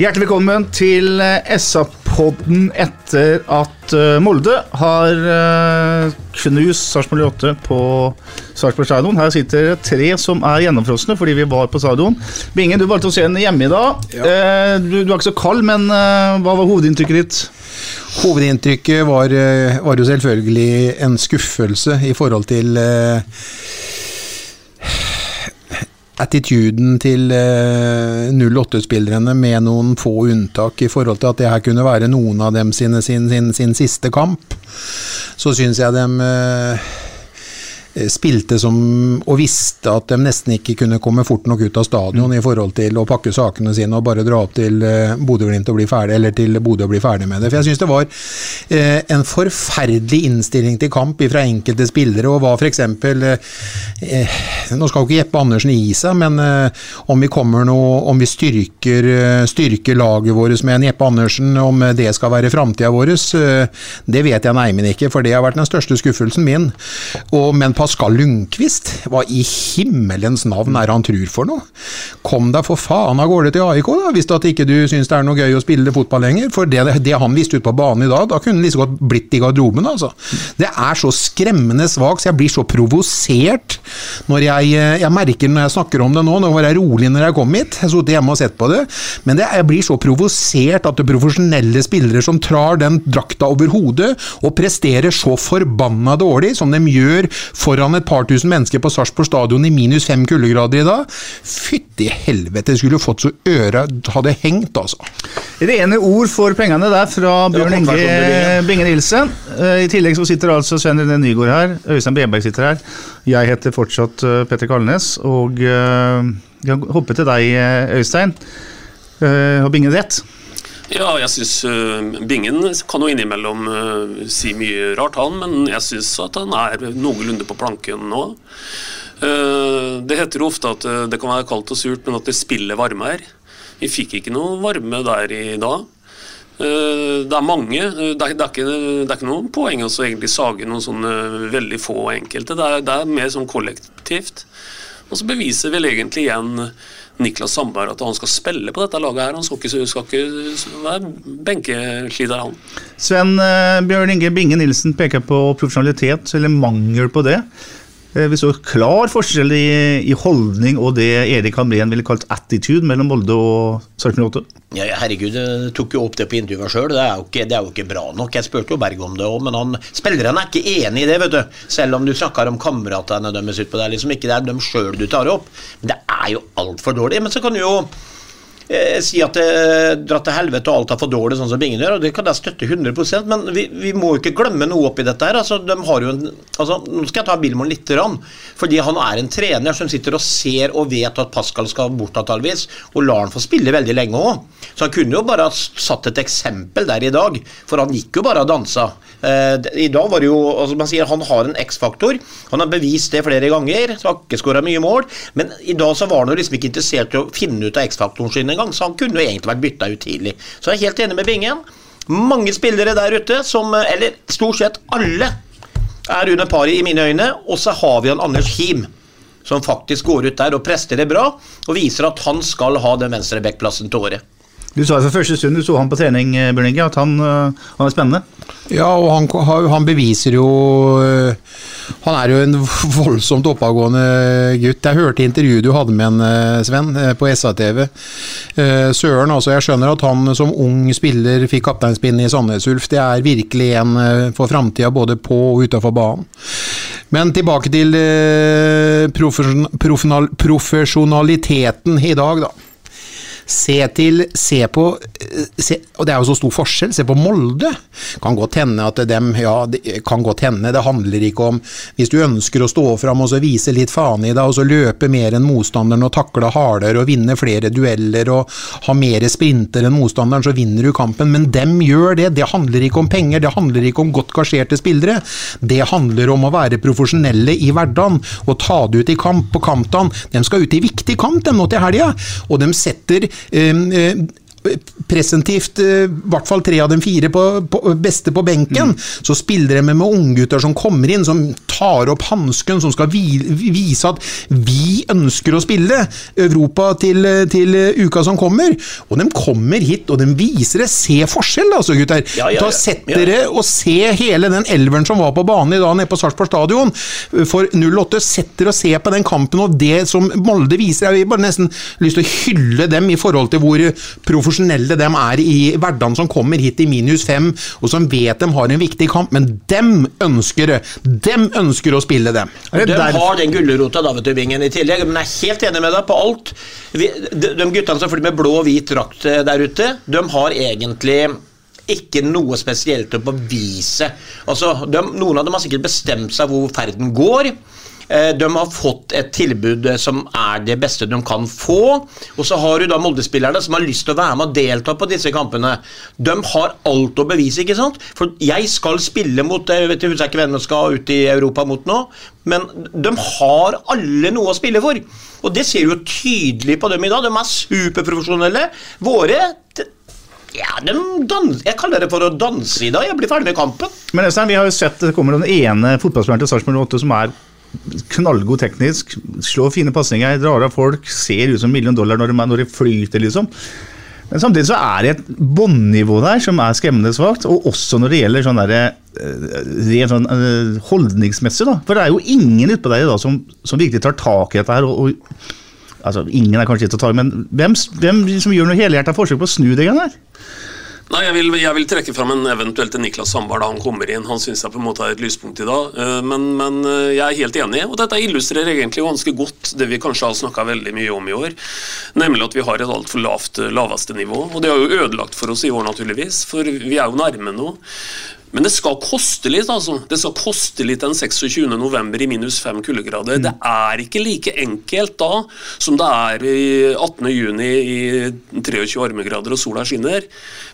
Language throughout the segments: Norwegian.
Hjertelig velkommen til eh, SA-podden etter at eh, Molde har eh, knust Sarpsborg 8 på Sarpsborg stadion. Her sitter tre som er gjennomfrosne fordi vi var på stadion. Bingen, du valgte å se den hjemme i dag. Ja. Du, du er ikke så kald, men hva var hovedinntrykket ditt? Hovedinntrykket var, var jo selvfølgelig en skuffelse i forhold til attituden til eh, 08-spillerne med noen få unntak i forhold til at det her kunne være noen av dem sine, sin, sin, sin siste kamp. Så syns jeg dem eh, spilte som og visste at de nesten ikke kunne komme fort nok ut av stadion i forhold til å pakke sakene sine og bare dra opp til eh, Bodø-Glimt og bli ferdig, eller til Bodø og bli ferdig med det. For jeg syns det var eh, en forferdelig innstilling til kamp fra enkelte spillere, og hva f.eks. Eh, nå skal jo ikke Jeppe Andersen gi seg, men eh, om vi kommer noe, om vi styrker, eh, styrker laget vårt med en Jeppe Andersen, om det skal være framtida vår, eh, det vet jeg neimen ikke, for det har vært den største skuffelsen min. Og, men Pascal Lundqvist, hva i himmelens navn er han tror for noe? Kom deg for faen av gårde til AIK, da, hvis at ikke du syns det er noe gøy å spille fotball lenger. For det, det han viste ut på banen i dag, da kunne han like godt blitt i garderoben, altså. Det er så skremmende svakt, så jeg blir så provosert når jeg, jeg merker når jeg snakker om det nå. Nå var jeg rolig når jeg kom hit, jeg satt hjemme og sett på det. Men det, jeg blir så provosert at det er profesjonelle spillere som trar den drakta over hodet og presterer så forbanna dårlig som de gjør foran et par tusen mennesker på Sarpsborg stadion i minus fem kuldegrader i dag. Fytti helvete, skulle fått så øra hadde hengt, altså. Rene ord for pengene der fra Bjørn Inge Binge Nilsen. Eh, I tillegg så sitter altså Sven René Nygård her. Øystein Beberg sitter her. Jeg heter fortsatt eh, Petter Kalnes. Og eh, jeg kan hoppe til deg, Øystein. Har Binge rett? Ja, jeg syns Bingen kan jo innimellom uh, si mye rart, han, men jeg syns at han er noenlunde på planken nå. Uh, det heter jo ofte at eh, det kan være kaldt og surt, men at det spiller varme her. Vi fikk ikke noe varme der i dag. Eh, Det er mange. eh, Det er, det er, ikke, det er ikke noe poeng å egentlig sage noen sånne veldig få enkelte. Det er, det er mer sånn kollektivt. Og så beviser vel egentlig igjen Niklas Sandberg at han skal spille på dette laget her. Han skal ikke, skal ikke være benkeslider, han. Sven eh, Bjørn Inge Binge Nilsen peker på profesjonalitet, eller mangel på det. Eh, Vi så klar forskjell i, i holdning og det Erik Hamren ville kalt attitude mellom Molde og Sarpsborg 8. Ja, herregud, jeg tok jo opp det på intervjuet sjøl. Det, det er jo ikke bra nok. Jeg spurte jo Berg om det òg, men han, spillerne er ikke enig i det, vet du. Selv om du snakker om kameratene deres utpå. Det er liksom ikke det er dem sjøl du tar opp. Men det er jo altfor dårlig. Men så kan du jo eh, si at det drar til helvete og alt er for dårlig, sånn som Bingen gjør, og det kan jeg støtte 100 men vi, vi må jo ikke glemme noe oppi dette her. Altså, de har jo en, altså, nå skal jeg ta Bilmon litt, rann, fordi han er en trener som sitter og ser og vet at Pascal skal bort antakeligvis, og lar han få spille veldig lenge òg. Så han kunne jo bare ha satt et eksempel der i dag, for han gikk jo bare og dansa. Eh, I dag var det jo altså man sier Han har en X-faktor. Han har bevist det flere ganger. Har ikke skåra mye mål. Men i dag så var han jo liksom ikke interessert i å finne ut av X-faktoren sin engang, så han kunne jo egentlig vært bytta ut tidlig. Så jeg er helt enig med Bingen. Mange spillere der ute som Eller stort sett alle er under paret i mine øyne. Og så har vi han Anders Him. Som faktisk går ut der og prester det bra, og viser at han skal ha den venstre backplassen til året. Du sa jo fra første stund du så han på trening, eh, Bjørn at han, eh, han er spennende. Ja, og han, han beviser jo øh, Han er jo en voldsomt oppadgående gutt. Jeg hørte intervjuet du hadde med en, eh, Sven, eh, på SA-TV. Eh, Søren, altså. Jeg skjønner at han som ung spiller fikk kapteinspinnet i Sandnes Ulf. Det er virkelig en eh, for framtida, både på og utafor banen. Men tilbake til eh, profesjonal, profesjonaliteten i dag, da. Se til Se på eh, se, Og det er jo så stor forskjell. Se på Molde. Kan godt hende at dem Ja, det kan godt hende. Det handler ikke om Hvis du ønsker å stå fram og så vise litt faen i deg, og så løpe mer enn motstanderen og takle hardere og vinne flere dueller og ha mer sprinter enn motstanderen, så vinner du kampen. Men dem gjør det. Det handler ikke om penger, det handler ikke om godt gasjerte spillere. Det handler om å være profesjonelle i hverdagen og ta det ut i kamp på kampdagen. De skal ut i viktig kamp dem nå til helga, og de setter eh, eh, presentivt eh, i hvert fall tre av de fire på, på, beste på benken. Så spiller de med, med unggutter som kommer inn, som tar opp hansken, som skal vi, vise at vi ønsker å spille Europa til, til uka som kommer. Og de kommer hit, og de viser det. Se forskjell, altså, gutter. Ja, ja, ja. Da setter dere og se hele den elveren som var på banen i dag nede på Sarpsborg stadion. For 08 Setter og ser på den kampen og det som Molde viser. Jeg har bare nesten lyst til å hylle dem i forhold til hvor profesjonelle dem er i hverdagen, som kommer hit i minus fem, og som vet de har en viktig kamp, men dem ønsker det. Dem ønsker å spille dem. De har den gulrota da, vet du, Bingen, i tillegg. Men jeg er helt enig med deg på alt. Vi, de, de guttene som flyr med blå og hvit drakt eh, der ute, de har egentlig ikke noe spesielt å bevise. Altså, de, noen av dem har sikkert bestemt seg hvor ferden går. Eh, De har fått et tilbud eh, som er det beste de kan få. Og så har du da Molde-spillerne som har lyst til å være med og delta på disse kampene. De har alt å bevise, ikke sant? For jeg skal spille mot Jeg vet ikke hvem de skal ut i Europa mot nå, men de har alle noe å spille for. Og det ser du tydelig på dem i dag. De er superprofesjonelle. Våre ja, de dans, Jeg kaller det for å danse i dag. Jeg blir ferdig med kampen. Men Øystein, vi har jo sett det kommer den ene fotballspilleren til Sarpsborg 8 som er knallgod teknisk, slår fine pasninger, drar av folk, ser ut som million dollar når de, når de flyter, liksom. Men samtidig så er det et båndnivå der som er skremmende svakt, og også når det gjelder sånn der, rent sånn eh, holdningsmessig, da. For det er jo ingen utpå der i dag som, som virkelig tar tak i dette her. og, og Altså, Ingen er kanskje ikke å ta i, men hvem, hvem som gjør noe helhjerta forsøk på å snu det igjen der? Nei, jeg vil, jeg vil trekke fram en eventuelt til Niklas Sandberg da han kommer inn. Han syns jeg på en måte er et lyspunkt i dag. Eh, Men, men eh, jeg er helt enig, og dette illustrerer egentlig ganske godt det vi kanskje har snakka veldig mye om i år. Nemlig at vi har et altfor lavt laveste nivå. Og det har jo ødelagt for oss i år, naturligvis, for vi er jo nærme nå. Men det skal koste litt, altså. Det skal koste litt den 26. november i minus 5 kuldegrader. Det er ikke like enkelt da som det er i 18. juni i 23 varmegrader og sola skinner.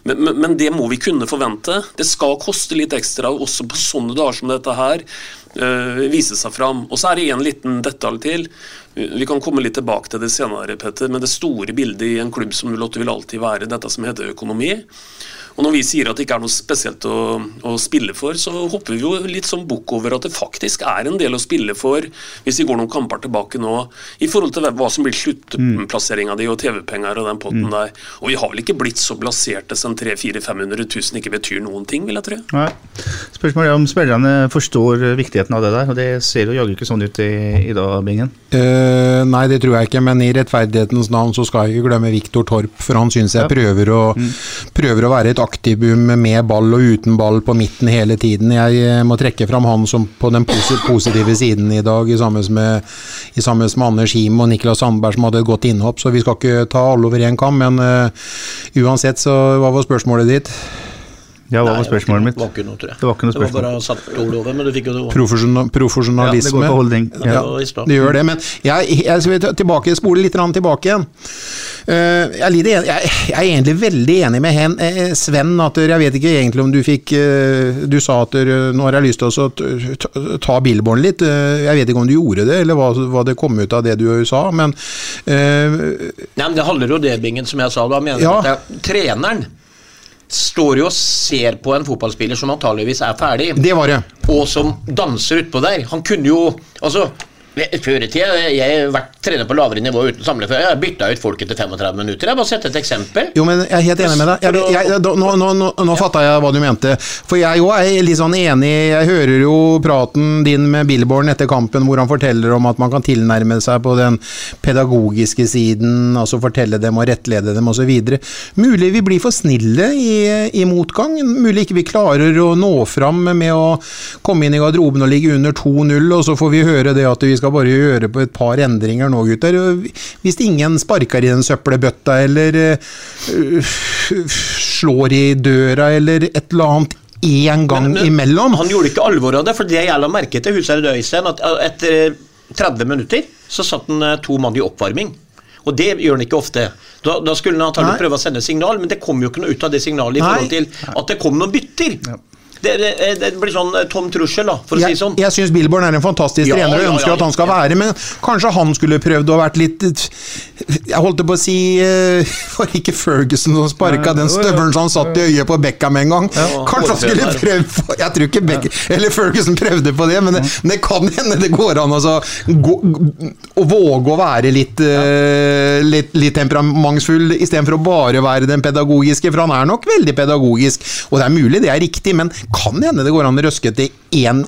Men, men, men det må vi kunne forvente. Det skal koste litt ekstra også på sånne dager som dette her. øh, vise seg fram. Og så er det en liten detalj til. Vi kan komme litt tilbake til det senere, Petter, men det store bildet i en klubb som 08 vil alltid være dette som heter økonomi. Og Når vi sier at det ikke er noe spesielt å, å spille for, så hopper vi jo litt sånn bukk over at det faktisk er en del å spille for, hvis vi går noen kamper tilbake nå, i forhold til hva som blir sluttplasseringa di og TV-penger og den potten der. Og vi har vel ikke blitt så blaserte som 300 500 000 ikke betyr noen ting, vil jeg tro. Nei. Spørsmålet er om spillerne forstår viktigheten av det der, og det ser jo jaggu ikke sånn ut i, i dag, Bingen. Uh, nei, det tror jeg ikke, men i rettferdighetens navn så skal jeg ikke glemme Viktor Torp, for han syns jeg prøver, å, prøver å være et aktivum med ball og uten ball på midten hele tiden. Jeg eh, må trekke fram han som på den positive siden i dag, i sammen med, i sammen med Anders Him og Niklas Sandberg som hadde et godt innhopp, så vi skal ikke ta alle over én kam, men uh, uansett, så hva var spørsmålet ditt? Ja, hva Nei, var spørsmålet mitt? Det var ikke noe, tror jeg. Det var ikke noe Det var bare satt ord over, men du fikk jo det. Profesjonalisme. Ja, det går på holdning. Ja, Ja. det gjør det, men jeg, jeg skal tilbake, spole litt tilbake igjen. Eh, jeg, er enig, jeg, jeg er egentlig veldig enig med hen, eh, Sven. at Jeg vet ikke egentlig om du fikk eh, Du sa at nå har jeg lyst til å ta- ta litt. Jeg vet ikke om du gjorde det, eller hva, hva det kom ut av det du sa. Men uh, Nei, men Det handler jo om det, Bingen, som jeg sa. Da mener jeg Ja. at det, treneren står jo og ser på en fotballspiller som antageligvis er ferdig, det var det. og som danser utpå der. Han kunne jo Altså, Før i tida jeg har vært trener på lavere nivå uten samle før. Jeg har bytta ut folk etter 35 minutter. Jeg bare sett et eksempel. Jo, men jeg er helt enig med deg. Jeg, jeg, jeg, nå nå, nå, nå fatta jeg hva du mente. For jeg òg er litt sånn enig. Jeg hører jo praten din med Billborn etter kampen, hvor han forteller om at man kan tilnærme seg på den pedagogiske siden, altså fortelle dem og rettlede dem osv. Mulig vi blir for snille i, i motgang. Mulig ikke vi klarer å nå fram med å komme inn i garderoben og ligge under 2-0, og så får vi høre det at vi skal bare gjøre på et par endringer nå, gutter. Hvis ingen sparker i den søppelbøtta, eller uh, slår i døra, eller et eller annet én gang Men- men imellom Han gjorde ikke alvor av det, for det jeg la merke til, husherre Øystein, at uh, etter 30 minutter så satt han to mann i oppvarming. Og det gjør han ikke ofte. Da, da skulle han antagelig Nei. prøve å sende signal, men det kom jo ikke noe ut av det signalet i Nei. forhold til at det kom noen bytter. Det, det, det blir sånn uh, tom trussel, da, for å si Jeg, det sånn. jeg syns Billborn er en fantastisk Ja, trener og ja, ønsker ja, at han skal ja. være, men kanskje han skulle prøvd å vært litt Jeg holdt på å si Var Var ikke Ferguson som sparka den støvelen som han satt i øyet på Beckham en gang? Kanskje han skulle prøvd på- Jeg tror ikke Beckham Eller Ferguson prøvde på det, men det, men det kan hende det går an altså, gå, å våge å være litt, eh, litt, litt temperamentsfull istedenfor å bare være den pedagogiske, for han er nok veldig pedagogisk, og det er mulig det er riktig, men kan hende det går an å røske til én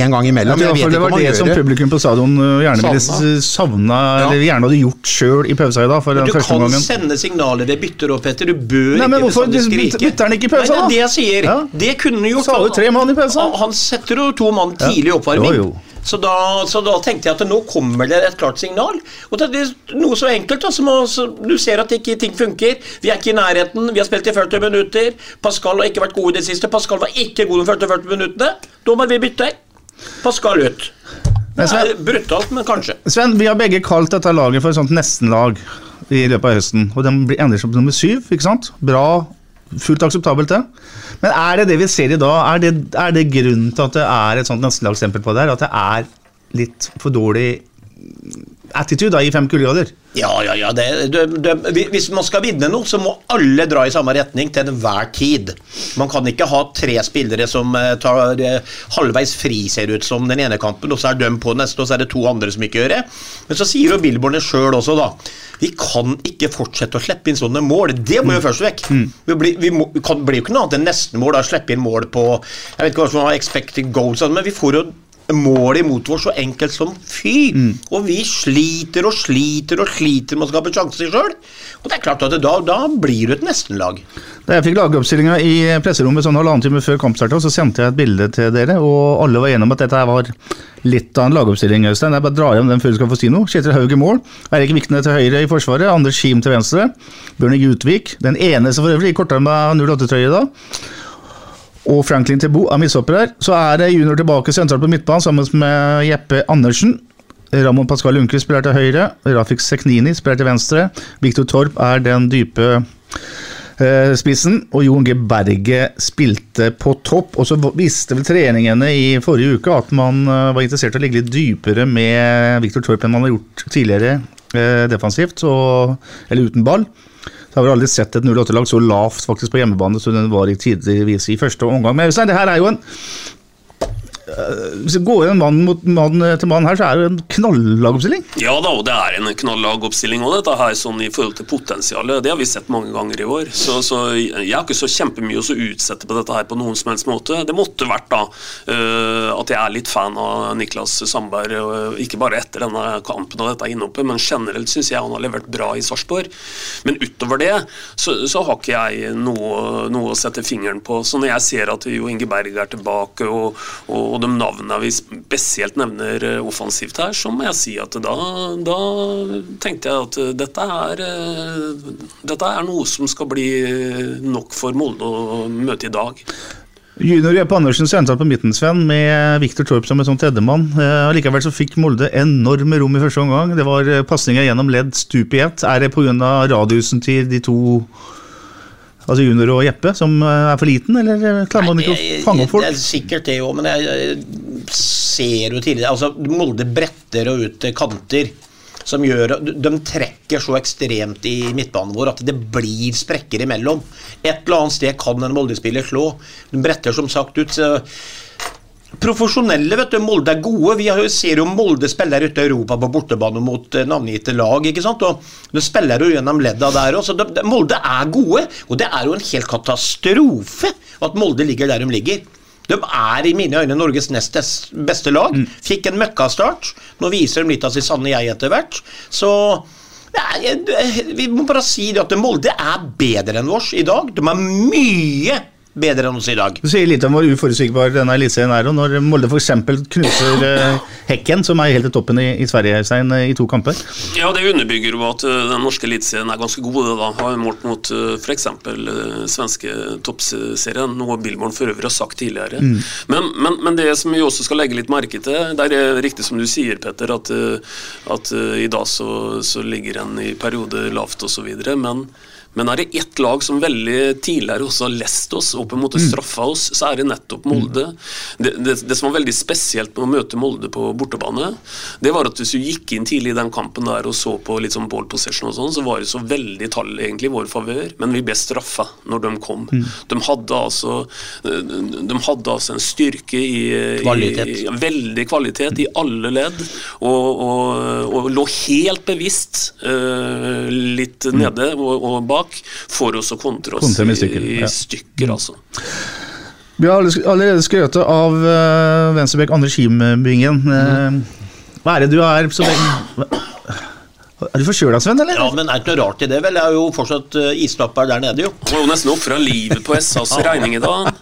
en gang imellom. Vet det var det som publikum på stadion uh, gjerne ville Savna. Ja. eller gjerne hadde gjort sjøl i pausa i dag. For den Du kan gangen. sende signaler ved bytter òg, Petter. Du bør Nei, men ikke hvorfor skrike. bytter han ikke i pausa, Nei, det da? er det jeg sier. Ja. Det kunne han gjort. Sa du tre mann i pausa. Han, setter jo to mann tidlig i oppvarming. Jo, jo. Så, da, så da tenkte jeg at nå kommer det et klart signal. Og det er noe så enkelt da, som å, så du ser at ikke ting funker. Vi er ikke i nærheten. Vi har spilt i 40 minutter. Pascal har ikke vært god i det siste. Pascal var ikke god de 40 minuttene. Da må vi bytte. Pascal ut. Det Men Sven- er brutalt, men kanskje. Sven, vi har begge kalt dette laget for et sånt nestenlag i løpet av høsten. Og den blir- ender seg på nummer syv, ikke sant? Bra, fullt akseptabelt det. Men er det det vi ser i dag, er det, er det grunnen til at det er et sånt nestenlagsstempel på det her? At det er litt for dårlig attitude da, i fem kuldegrader? Ja, ja, ja. Det, det, det, hvis man skal vinne noe, så må alle dra i samme retning til enhver tid. Man kan ikke ha tre spillere som eh, tar eh, halvveis fri, ser ut som, den ene kampen, og så er de på neste, og så er det to andre som ikke gjør det. Men så sier jo Billborne sjøl også, da. Vi kan ikke fortsette å slippe inn sånne mål. Det må jo først vekk. Vi, blir, vi, må, vi kan, blir jo ikke noe annet enn nestenmål av å slippe inn mål på Jeg vet ikke hva som er expected goals, men vi får jo mål imot oss så enkelt som fy. Og vi sliter og sliter og sliter med å skape sjanser sjøl. Og det er klart at da, da blir du et nestenlag. Da jeg fikk lagoppstillinga i presserommet sånn halvannen time før kampstart, så sendte jeg et bilde til dere, og alle var enige om at dette her var litt av en lagoppstilling. Øystein. Jeg bare drar hjem den før du skal få si noe. Kjetil Haug i mål. Eirik Vikne til høyre i forsvaret. Anders Kim til venstre. Bjørne Gutvik, den eneste for øvrig i kortarma 08-trøye da. Og Franklin Tebo er midtstopper her. Så er junior tilbake sentralt på midtbanen sammen med Jeppe Andersen. Ramon Pascal Lundqvist spiller til høyre. Rafik Seknini spiller til venstre. Viktor Torp er den dype eh, spissen. Og Jon G. Berge spilte på topp. Og så visste vel treningene i forrige uke at man eh, var interessert i å ligge litt dypere med Viktor Torp enn man har gjort tidligere eh, defensivt, og, eller uten ball. Så har vi aldri sett et 08-lag så lavt faktisk på hjemmebane som den var i tidligvis i første omgang. Men Øystein, det her er jo en Hvis det går en mann mot mann til mann her, så er det en knallagoppstilling. Ja da, og det er en knallagoppstilling òg, dette her, sånn i forhold til potensialet. Det har vi sett mange ganger i år. Så, så jeg har ikke så kjempemye å utsette på dette her på noen som helst måte. Det måtte vært da øh, at jeg er litt fan av Niklas Sandberg, ikke bare etter denne kampen og dette innhoppet, men generelt syns jeg han har levert bra i Sarpsborg. Men utover det så, så har ikke jeg noe, noe å sette fingeren på. Så når jeg ser at Jo Inge Berg er tilbake, og, og, og de navnene vi spesielt nevner eh, offensivt her, så må jeg si at da, da tenkte jeg at eh, dette er, eh, dette er noe som skal bli nok for Molde å møte i dag. Junior Jeppe Andersen sentralt på midten, Sven, med Viktor Torp som en sånn tredjemann. Eh, så fikk Molde enorme rom i første omgang. Det var pasninger gjennom ledd stup i ett. Er det pga. radiusen til de to Altså Junior og Jeppe, som eh, er for liten, eller eh, klarer man ikke å fange opp folk? Det er sikkert det òg, men jeg, jeg ser jo tidligere Altså, Molde bretter og ut til kanter som gjør De trekker så ekstremt i midtbanen vår at det blir sprekker imellom. Et eller annet sted kan en Molde-spiller slå. De bretter som sagt ut. så profesjonelle, vet du. Molde er gode. Vi ser jo Molde spiller ute i Europa på bortebane mot eh, navngitte lag, ikke sant. Og de spiller jo gjennom ledda der òg, så de, de, Molde er gode. Og det er jo en helt katastrofe at Molde ligger der de ligger. De er i mine øyne Norges nest beste lag. Fikk en møkkastart. Nå viser de litt av sitt sanne jeg etter hvert. Så Nei, vi må bare si at Molde er bedre enn vårs i dag. De er mye bedre enn oss i dag. Du sier litt om hvor uforutsigbar denne eliteserien er. og Når Molde f.eks. knuser eh, Hekken, som er helt i toppen i, i Sverige, Øystein, eh, i to kamper. Ja, det underbygger jo at uh, den norske eliteserien er ganske god. da, har målt mot f.eks. Svenske toppserien, noe Billborn for øvrig har sagt tidligere. Mm. Men, men, men, det som vi også skal legge litt merke til, det er riktig som du sier, Petter, at, at i dag så, så ligger en i perioder lavt osv. Men men er det ett lag som veldig tidligere også har lest oss og på en måte mm. straffa oss, så er det nettopp Molde. Det, det, det, som var veldig spesielt med å møte Molde på bortebane, det var at hvis du gikk inn tidlig i den kampen der og så på litt sånn ball possession og sånn, så var det så veldig tall egentlig i vår favør, men vi ble straffa når de kom. Mm. De, hadde altså, de hadde altså en styrke i, kvalitet. i Veldig kvalitet i alle ledd, og, og, og lå helt bevisst uh, litt mm. nede og, og bak bak for oss å kontre oss i, stykker, i stykker altså. Vi har allerede skrøt av uh, venstrebekk Anders Kimbingen. Uh, hva er det du er så er du forkjøla, Sven? eller? Ja, men er det ikke noe rart i det? vel? Jeg er jo fortsatt uh, islapper der nede, jo. Har jo nesten ofra livet på SAs regning i dag.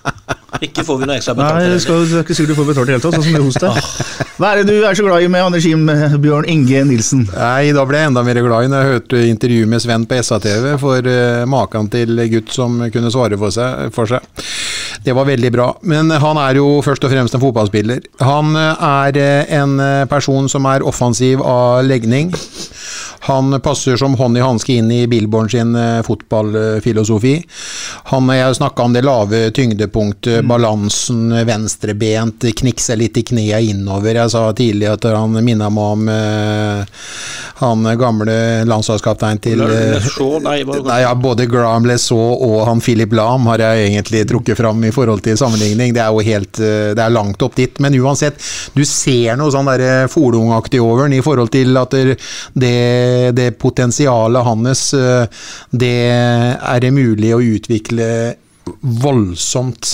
Ikke får vi noe ekstra betalt. Nei, skal, det er ikke sikkert du får betalt i det hele tatt, sånn som det hos deg. Hva er det du er så glad i med Anders Jim Bjørn Inge Nilsen? Nei, Da ble jeg enda mer glad i når jeg hørte intervju med Sven på SA-TV, for uh, maken til gutt som kunne svare for seg, for seg. Det var veldig bra. Men han er jo først og fremst en fotballspiller. Han er en person som er offensiv av legning. Han passer som hånd i hanske inn i Billborn sin eh, fotballfilosofi. Han Jeg snakka om det lave tyngdepunktet, mm. balansen, venstrebent, knikse litt i knea innover. Jeg sa tidlig at han minna meg om uh, han gamle landslagskapteinen til uh, nei, nei, ja, Både Graham Lesaux og han Philip Lahm har jeg egentlig trukket fram i forhold til sammenligning. Det er jo helt uh, Det er langt opp dit. Men uansett, du ser noe sånn Folungaktig over den i forhold til at det det potensialet hans, eh, det er det mulig å utvikle voldsomt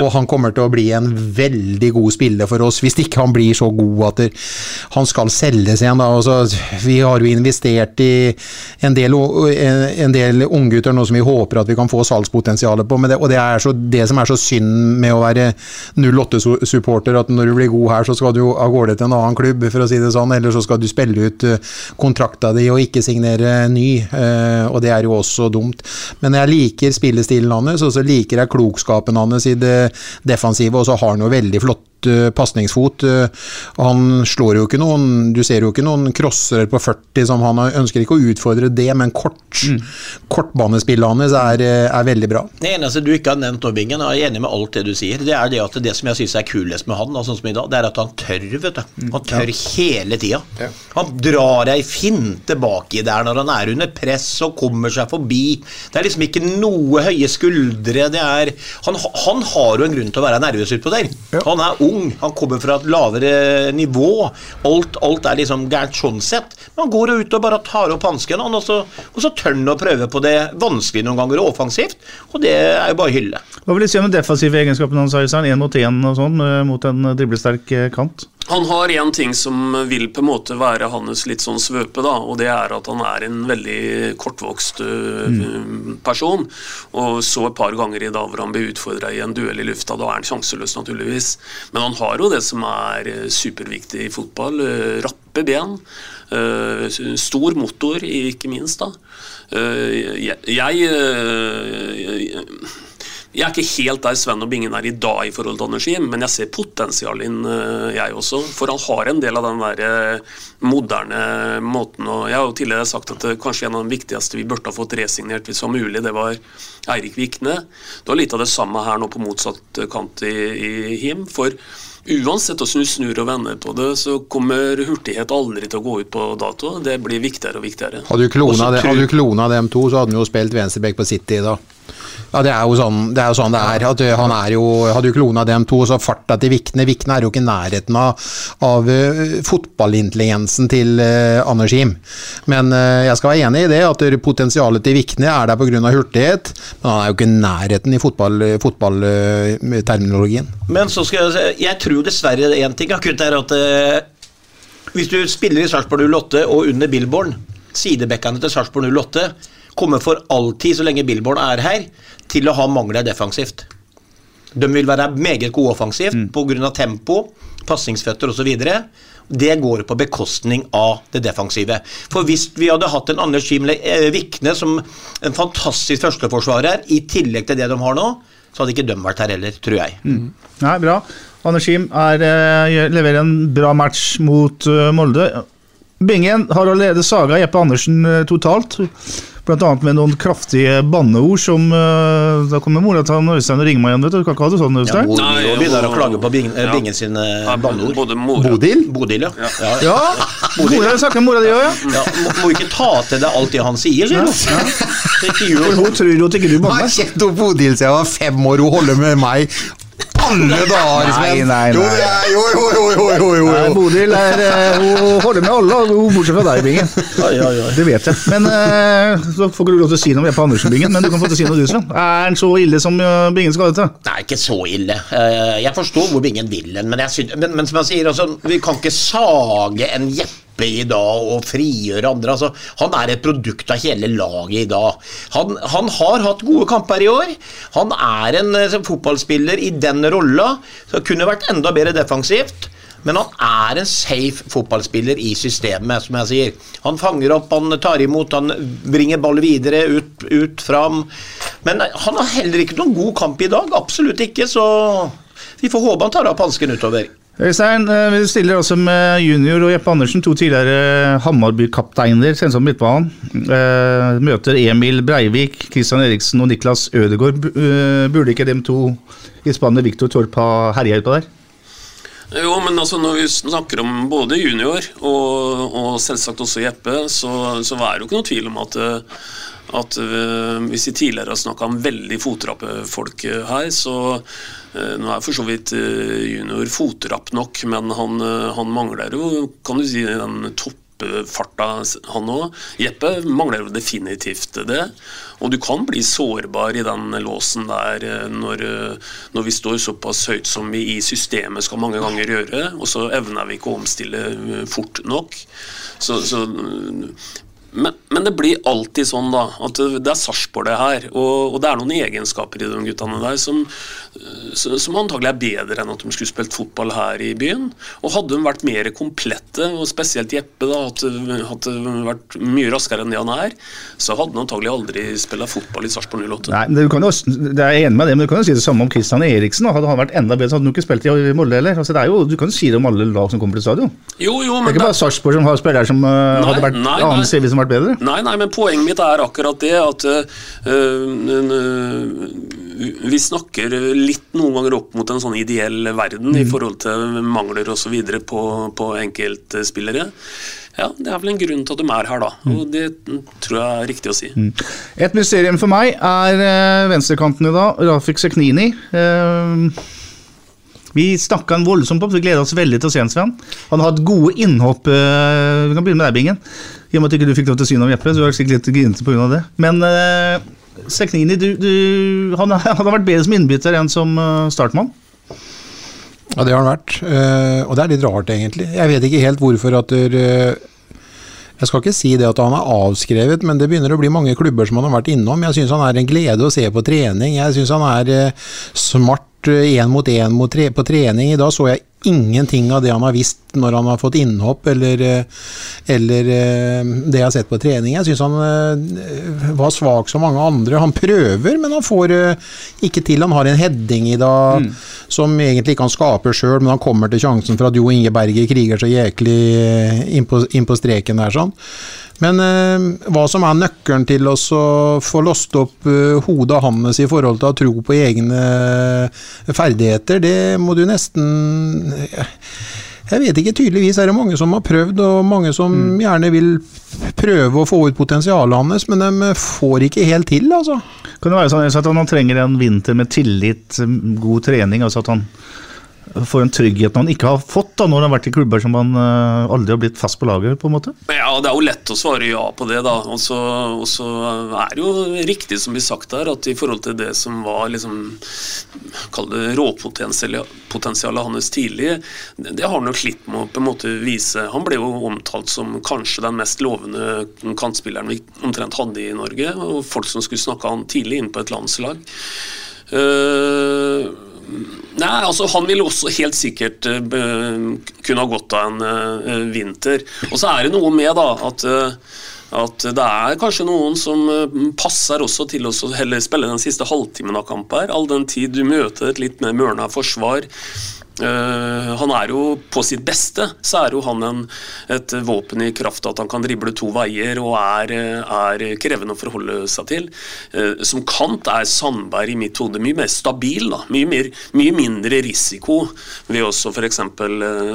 og han kommer til å bli en veldig god spiller for oss, hvis ikke han blir så god at han skal selges igjen. Altså, vi har jo investert i en del, en del unggutter nå som vi håper at vi kan få salgspotensialet på. Det, og det er så, det som er så synd med å være 08-supporter, at når du blir god her, så skal du av gårde til en annen klubb, for å si det sånn. Eller så skal du spille ut eh, kontrakta di og ikke signere ny. Eh, og det er jo også dumt. Men jeg liker spillestilen hans, og så liker jeg klokskapen hans defensive, og så har han jo veldig flott uh, pasningsfot. Uh, han slår jo ikke noen Du ser jo ikke noen crossere på 40 som han ønsker ikke å utfordre det, men kort. Mm. Kortbanespillet hans er, eh, er, veldig bra. Det eneste du ikke har nevnt Bingen, og jeg er enig med alt det du sier, det er det at det som jeg syns er kulest med han, sånn som i dag, det er at han tør, vet du. Mm. Han tør ja. hele tida. Ja. Han drar ei finte baki der når han er under press og kommer seg forbi. Det er liksom ikke noe høye skuldre. Det er Han, han har jo en grunn til å være nervøs utpå der. Ja. Han er ung ung, han kommer fra et lavere nivå. Alt, alt er liksom gærent sånn sett. Men han går ut og bare tar opp hansken, og, så, så tør han å prøve på det vanskelig noen ganger, og offensivt. Og det er jo bare hylle. Hva vil du si om den defensive egenskapen hans, Én mot én og sånn, eh, mot en driblesterk eh, kant? Han har én ting som vil på en måte være hans litt sånn svøpe, da, og det er at han er en veldig kortvokst øh, mm. person. Og så et par ganger i dag hvor han blir utfordra i en duell i lufta. Da er han sjanseløs, naturligvis. Men han har jo det som er øh, superviktig i fotball. Øh, rappe ben. Stor motor, ikke minst. da. Jeg, jeg jeg er ikke helt der Sven og Bingen er i dag i forhold til energi, men jeg ser potensial inn, eh, jeg også. For han har en del av den der eh, moderne måten og Jeg har jo tidligere sagt at kanskje en av de viktigste vi burde ha fått resignert hvis det var mulig, det var Eirik Vikne. Det var litt av det samme her nå på motsatt kant i, i Him. for Uansett hvordan du snur og vender på det, så kommer hurtighet aldri til å gå ut på dato. Det blir viktigere og viktigere. Hadde du klona, det, hadde du klona dem to, så hadde du jo spilt venstreback på City da. Ja, det er jo sånn det er. Sånn det er. At uh, han er jo, hadde jo klona dem to, så farta til Vikne Vikne er jo ikke i nærheten av, av uh, fotballintelligensen til uh, Anders Him. Men uh, jeg skal være enig i det, at potensialet til Vikne er der pga. hurtighet. Men han er jo ikke i nærheten i fotballterminologien. Men så skal jeg si, jeg tror dessverre én ting akutt er at hvis du spiller i Sarpsborg 08 og under Billborn, sidebekkene til Sarpsborg 08 kommer for alltid, så lenge Billborn er her, til å ha mangler defensivt. De vil være meget gode offensivt mm. pga. tempo, pasningsføtter osv. Det går på bekostning av det defensive. For hvis vi hadde hatt en Anders Skimle eh, Vikne som en fantastisk førsteforsvarer, i tillegg til det de har nå, så hadde ikke de vært her heller, tror jeg. Mm. Nei, bra. Anders Kim er, eh, leverer en bra match mot uh, Molde. Bingen har allerede saga Jeppe Andersen totalt. Bl.a. med noen kraftige banneord som uh, Da kommer mora til Øystein og ringer meg igjen. vet Du Du kan ikke ha det sånn, Øystein? Ja, Bodil og begynner å klage på Bingen, ja. Bingen sine ja, banneord. Både mora. Bodil? Bodil, ja. ja. ja. Bodil. Mora snakker med mora di òg, ja. ja. Må, må ikke ta til deg alt det han sier, sier hun. Hun tror jo at ikke du banner. Jeg har kjent Bodil siden jeg var fem år, hun holder med meg alle dager! Nei, nei, nei. Jo, jo, jo, jo, jo, jo, jo. Nei, Bodil er, eh, hun holder med alle, bortsett fra deg, Bingen. Oi, oi, oi. Det vet jeg. Men uh, Så får ikke du lov til å si noe om på Andersen, Bingen, men du kan få til å si noe, du, Sven. Er den så ille som uh, Bingen skal ha det til? Nei, ikke så ille. Jeg forstår hvor Bingen vil hen, men, men, men, som jeg sier, altså, vi kan ikke sage en Jeppe i dag og frigjøre andre. Altså, han er et produkt av hele laget i dag. Han, han har hatt gode kamper i år. Han er en uh, fotballspiller i den rolla. kunne vært enda bedre defensivt. Men han er en safe fotballspiller i systemet, som jeg sier. Han fanger opp, han tar imot, han bringer ball videre, ut, ut fram. Men han har heller ikke noen god kamp i dag. Absolutt ikke. Så vi får håpe han tar opp hansken utover. Øystein, eh, vi stiller også med junior og Jeppe Andersen, to tidligere Hammarby-kapteiner. Sensom midtbanen. Eh, møter Emil Breivik, Christian Eriksen og Niklas Ødegaard. Eh, burde ikke de to i spannet Viktor Torp ha herja utpå der? Jo, men altså når vi snakker om både junior og, og selvsagt også Jeppe, så, så er det jo ikke noe tvil om at at uh, hvis vi tidligere har snakka om veldig fotrappefolk her, så uh, Nå er for så vidt uh, junior fotrapp nok, men han, han, mangler jo kan du si, den toppfarta, han òg. Jeppe mangler jo definitivt det. Og du kan bli sårbar i den låsen der når, når vi står såpass høyt som vi i systemet skal mange ganger gjøre, og så evner vi ikke å omstille fort nok. Så, så men, men, det blir alltid sånn da, at det er Sarpsborg det her. Og, og, det er noen egenskaper i de guttene der som, som antagelig er bedre enn at de skulle spilt fotball her i byen. Og hadde de vært mer komplette, og spesielt Jeppe, da, hadde, hadde vært mye raskere enn det han er, så hadde han antagelig aldri spilt fotball i Sarpsborg 08. Nei, det, kan jo, det er enig med det, men du kan jo si det samme om Christian Eriksen. Da. Hadde han vært enda bedre, så hadde han ikke spilt i Molde heller. Altså, det er jo, du kan jo si det om alle lag som kommer til stadion. Jo, jo, men det er ikke bare Sarpsborg som har spillere som uh, nei, hadde vært nei, annen Vært bedre? Nei, nei, men poenget mitt er akkurat det at øh, vi snakker litt noen ganger opp mot en sånn ideell verden mm. i forhold til mangler osv. på, på enkeltspillere. Ja, Det er vel en grunn til at de er her, da. Mm. Og Det tror jeg er riktig å si. Mm. Et mysterium for meg er venstrekanten i dag, Rafik Seknini. Uh, vi snakka en voldsomt opp, vi gleder oss veldig til å se Sven. Han har hatt gode innhopp. Vi kan begynne med deg, Bingen. I og med at ikke du fikk lov til å si noe om Jeppe, så du er sikkert litt grinete pga. det. Men uh, Seknini, du, du, han, han, har vært bedre som innbytter enn som uh, startmann? Ja, det har han vært. Uh, og det er litt rart, egentlig. Jeg vet ikke helt hvorfor at der, uh, Jeg skal ikke si det at han er avskrevet, men det begynner å bli mange klubber som han har vært innom. Jeg syns han er en glede å se på trening. Jeg syns han er smart én mot én på trening. I dag så jeg ingenting av det han har visst når han har fått innhopp, eller, eh, eller eh, det jeg har sett på trening. Jeg syns han eh, var svak som mange andre. Han prøver, men han får ikke til. Han har en heading i dag mm. som egentlig ikke han skaper sjøl, men han kommer til sjansen for at Jo Inge Berger kriger så jæklig inn på, inn på streken der. sånn. Men eh, hva som er nøkkelen til å få låst opp eh, hodet hans i forhold til å tro på egne ferdigheter, det må du nesten Jeg vet ikke, tydeligvis er det mange som har prøvd, og mange som gjerne vil prøve å få ut potensialet hans, men de får ikke helt til, altså. Kan det være sånn at han trenger en vinter med tillit, god trening, altså at han får en trygghet han ikke har fått da, når han har vært i klubber som han eh, aldri har blitt fast på laget, på en måte? Ja, Det er jo lett å svare ja på det, da. Og så er det jo riktig som blir sagt her, at i forhold til det som var liksom Kall det råpotensialet hans tidlig, det har han nok slitt med å på en måte vise. Han ble jo omtalt som kanskje den mest lovende kantspilleren vi omtrent hadde i Norge. Og folk som skulle snakke han tidlig inn på et landslag. Eh, Nei, altså Han vil også helt sikkert uh, kunne ha godt av en uh, vinter. Og så er det noe med da at, uh, at det er kanskje noen som passer også til å heller spille den siste halvtimen av kamp her, all den tid du møter et litt mer mørna forsvar. Eh, han er jo På sitt beste så er jo han en, et våpen i kraft av at han kan drible to veier og er, eh, er krevende å forholde seg til. Uh, som kant er Sandberg i mitt hode mye mer stabil. da Mye, mer, mye mindre risiko ved også f.eks.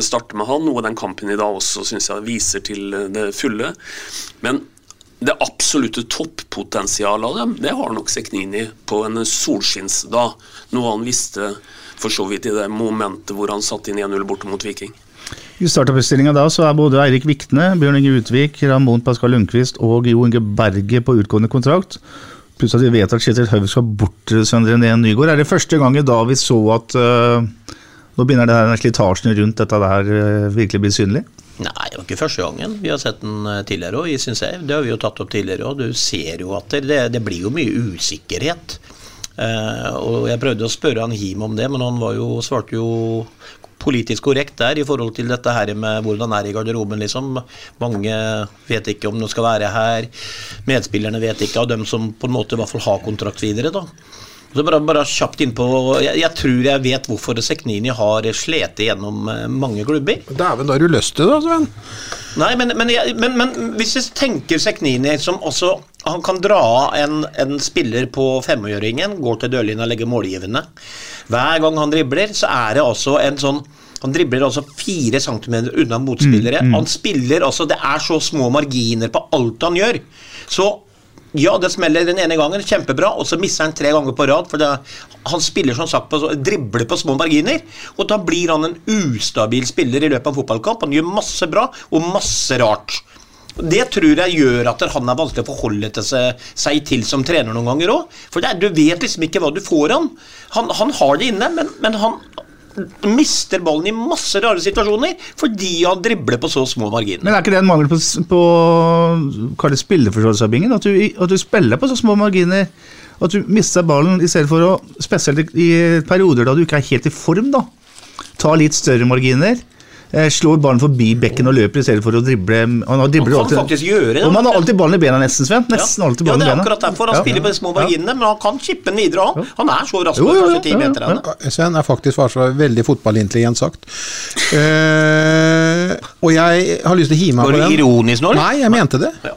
starte med han, noe den kampen i dag også syns jeg viser til eh, det fulle. Men det absolutte toppotensialet av dem, det har nok Seknini på en solskinnsdag. Noe han visste for så vidt i det momentet hvor han satte inn 1-0 borte mot Viking. I startoppstillinga da så er både Eirik Vikne, Bjørn Inge Utvik, Ramón Pascal Lundqvist og Jo Inge Berge på utgående kontrakt. Pluss at vi vet at Kjetil Haug skal bort, Søndre René Nygård. Er det første gangen da vi så at uh, nå begynner det her slitasjen rundt dette der uh, virkelig bli synlig? Nei, det var ikke første gangen. Vi har sett den eh, tidligere òg, syns jeg. Det har vi jo tatt opp tidligere òg. Du ser jo at det, det blir jo mye usikkerhet. Eh, og jeg prøvde å spørre han Him om det, men han jo, svarte jo politisk korrekt der i forhold til dette her med hvordan er i garderoben, liksom. Mange vet ikke om de skal være her. Medspillerne vet ikke, av dem som på en måte i hvert fall har kontrakt videre, da. Så bare, bare kjapt innpå jeg, jeg tror jeg vet hvorfor Seknini har slitt gjennom eh, mange klubber. Dæven, da har du lyst til det, Sven. Nei, men, men, jeg, men, men hvis jeg tenker Seknini som også Han kan dra av en, en spiller på femåringen, går til dørlinja og legger målgivende. Hver gang han dribler, så er det altså en sånn han dribler altså fire centimeter unna motspillere. Mm, mm. Han spiller altså Det er så små marginer på alt han gjør. Så ja, det smeller den ene gangen, kjempebra, og så mister han tre ganger på rad. For det, han spiller som sagt på, dribler på små marginer, og da blir han en ustabil spiller i løpet av en fotballkamp. Han gjør masse bra og masse rart. Det tror jeg gjør at han er vanskelig å forholde til seg, seg til som trener noen ganger òg. For er, du vet liksom ikke hva du får han. Han, han har det inne, men, men han mister ballen i masse rare situasjoner fordi han dribler på så små marginer. Men er ikke det en mangel på, på det spilleforståelse av bingen? At at du spiller på så små marginer. At du mister ballen i stedet for å Spesielt i perioder da du ikke er helt i form, da. Ta litt større marginer. Eh, slår ballen forbi bekken og løper i stedet for å drible Han, har dribler Han kan faktisk gjøre det, Og man har alltid ballen i bena, nesten, Sven. Nesten alltid Ja, ballen det i er bena. akkurat derfor han Ja. spiller på de små marginene, men han kan chippe den videre òg. Han er så rask Jo, på jo, jo, kanskje ti ja, ja, meter. han. Sven er faktisk var så veldig fotballintelligent sagt. Uh, og jeg har lyst til å hive meg på den. Var du ironisk nå. Nei, jeg mente det. Ja.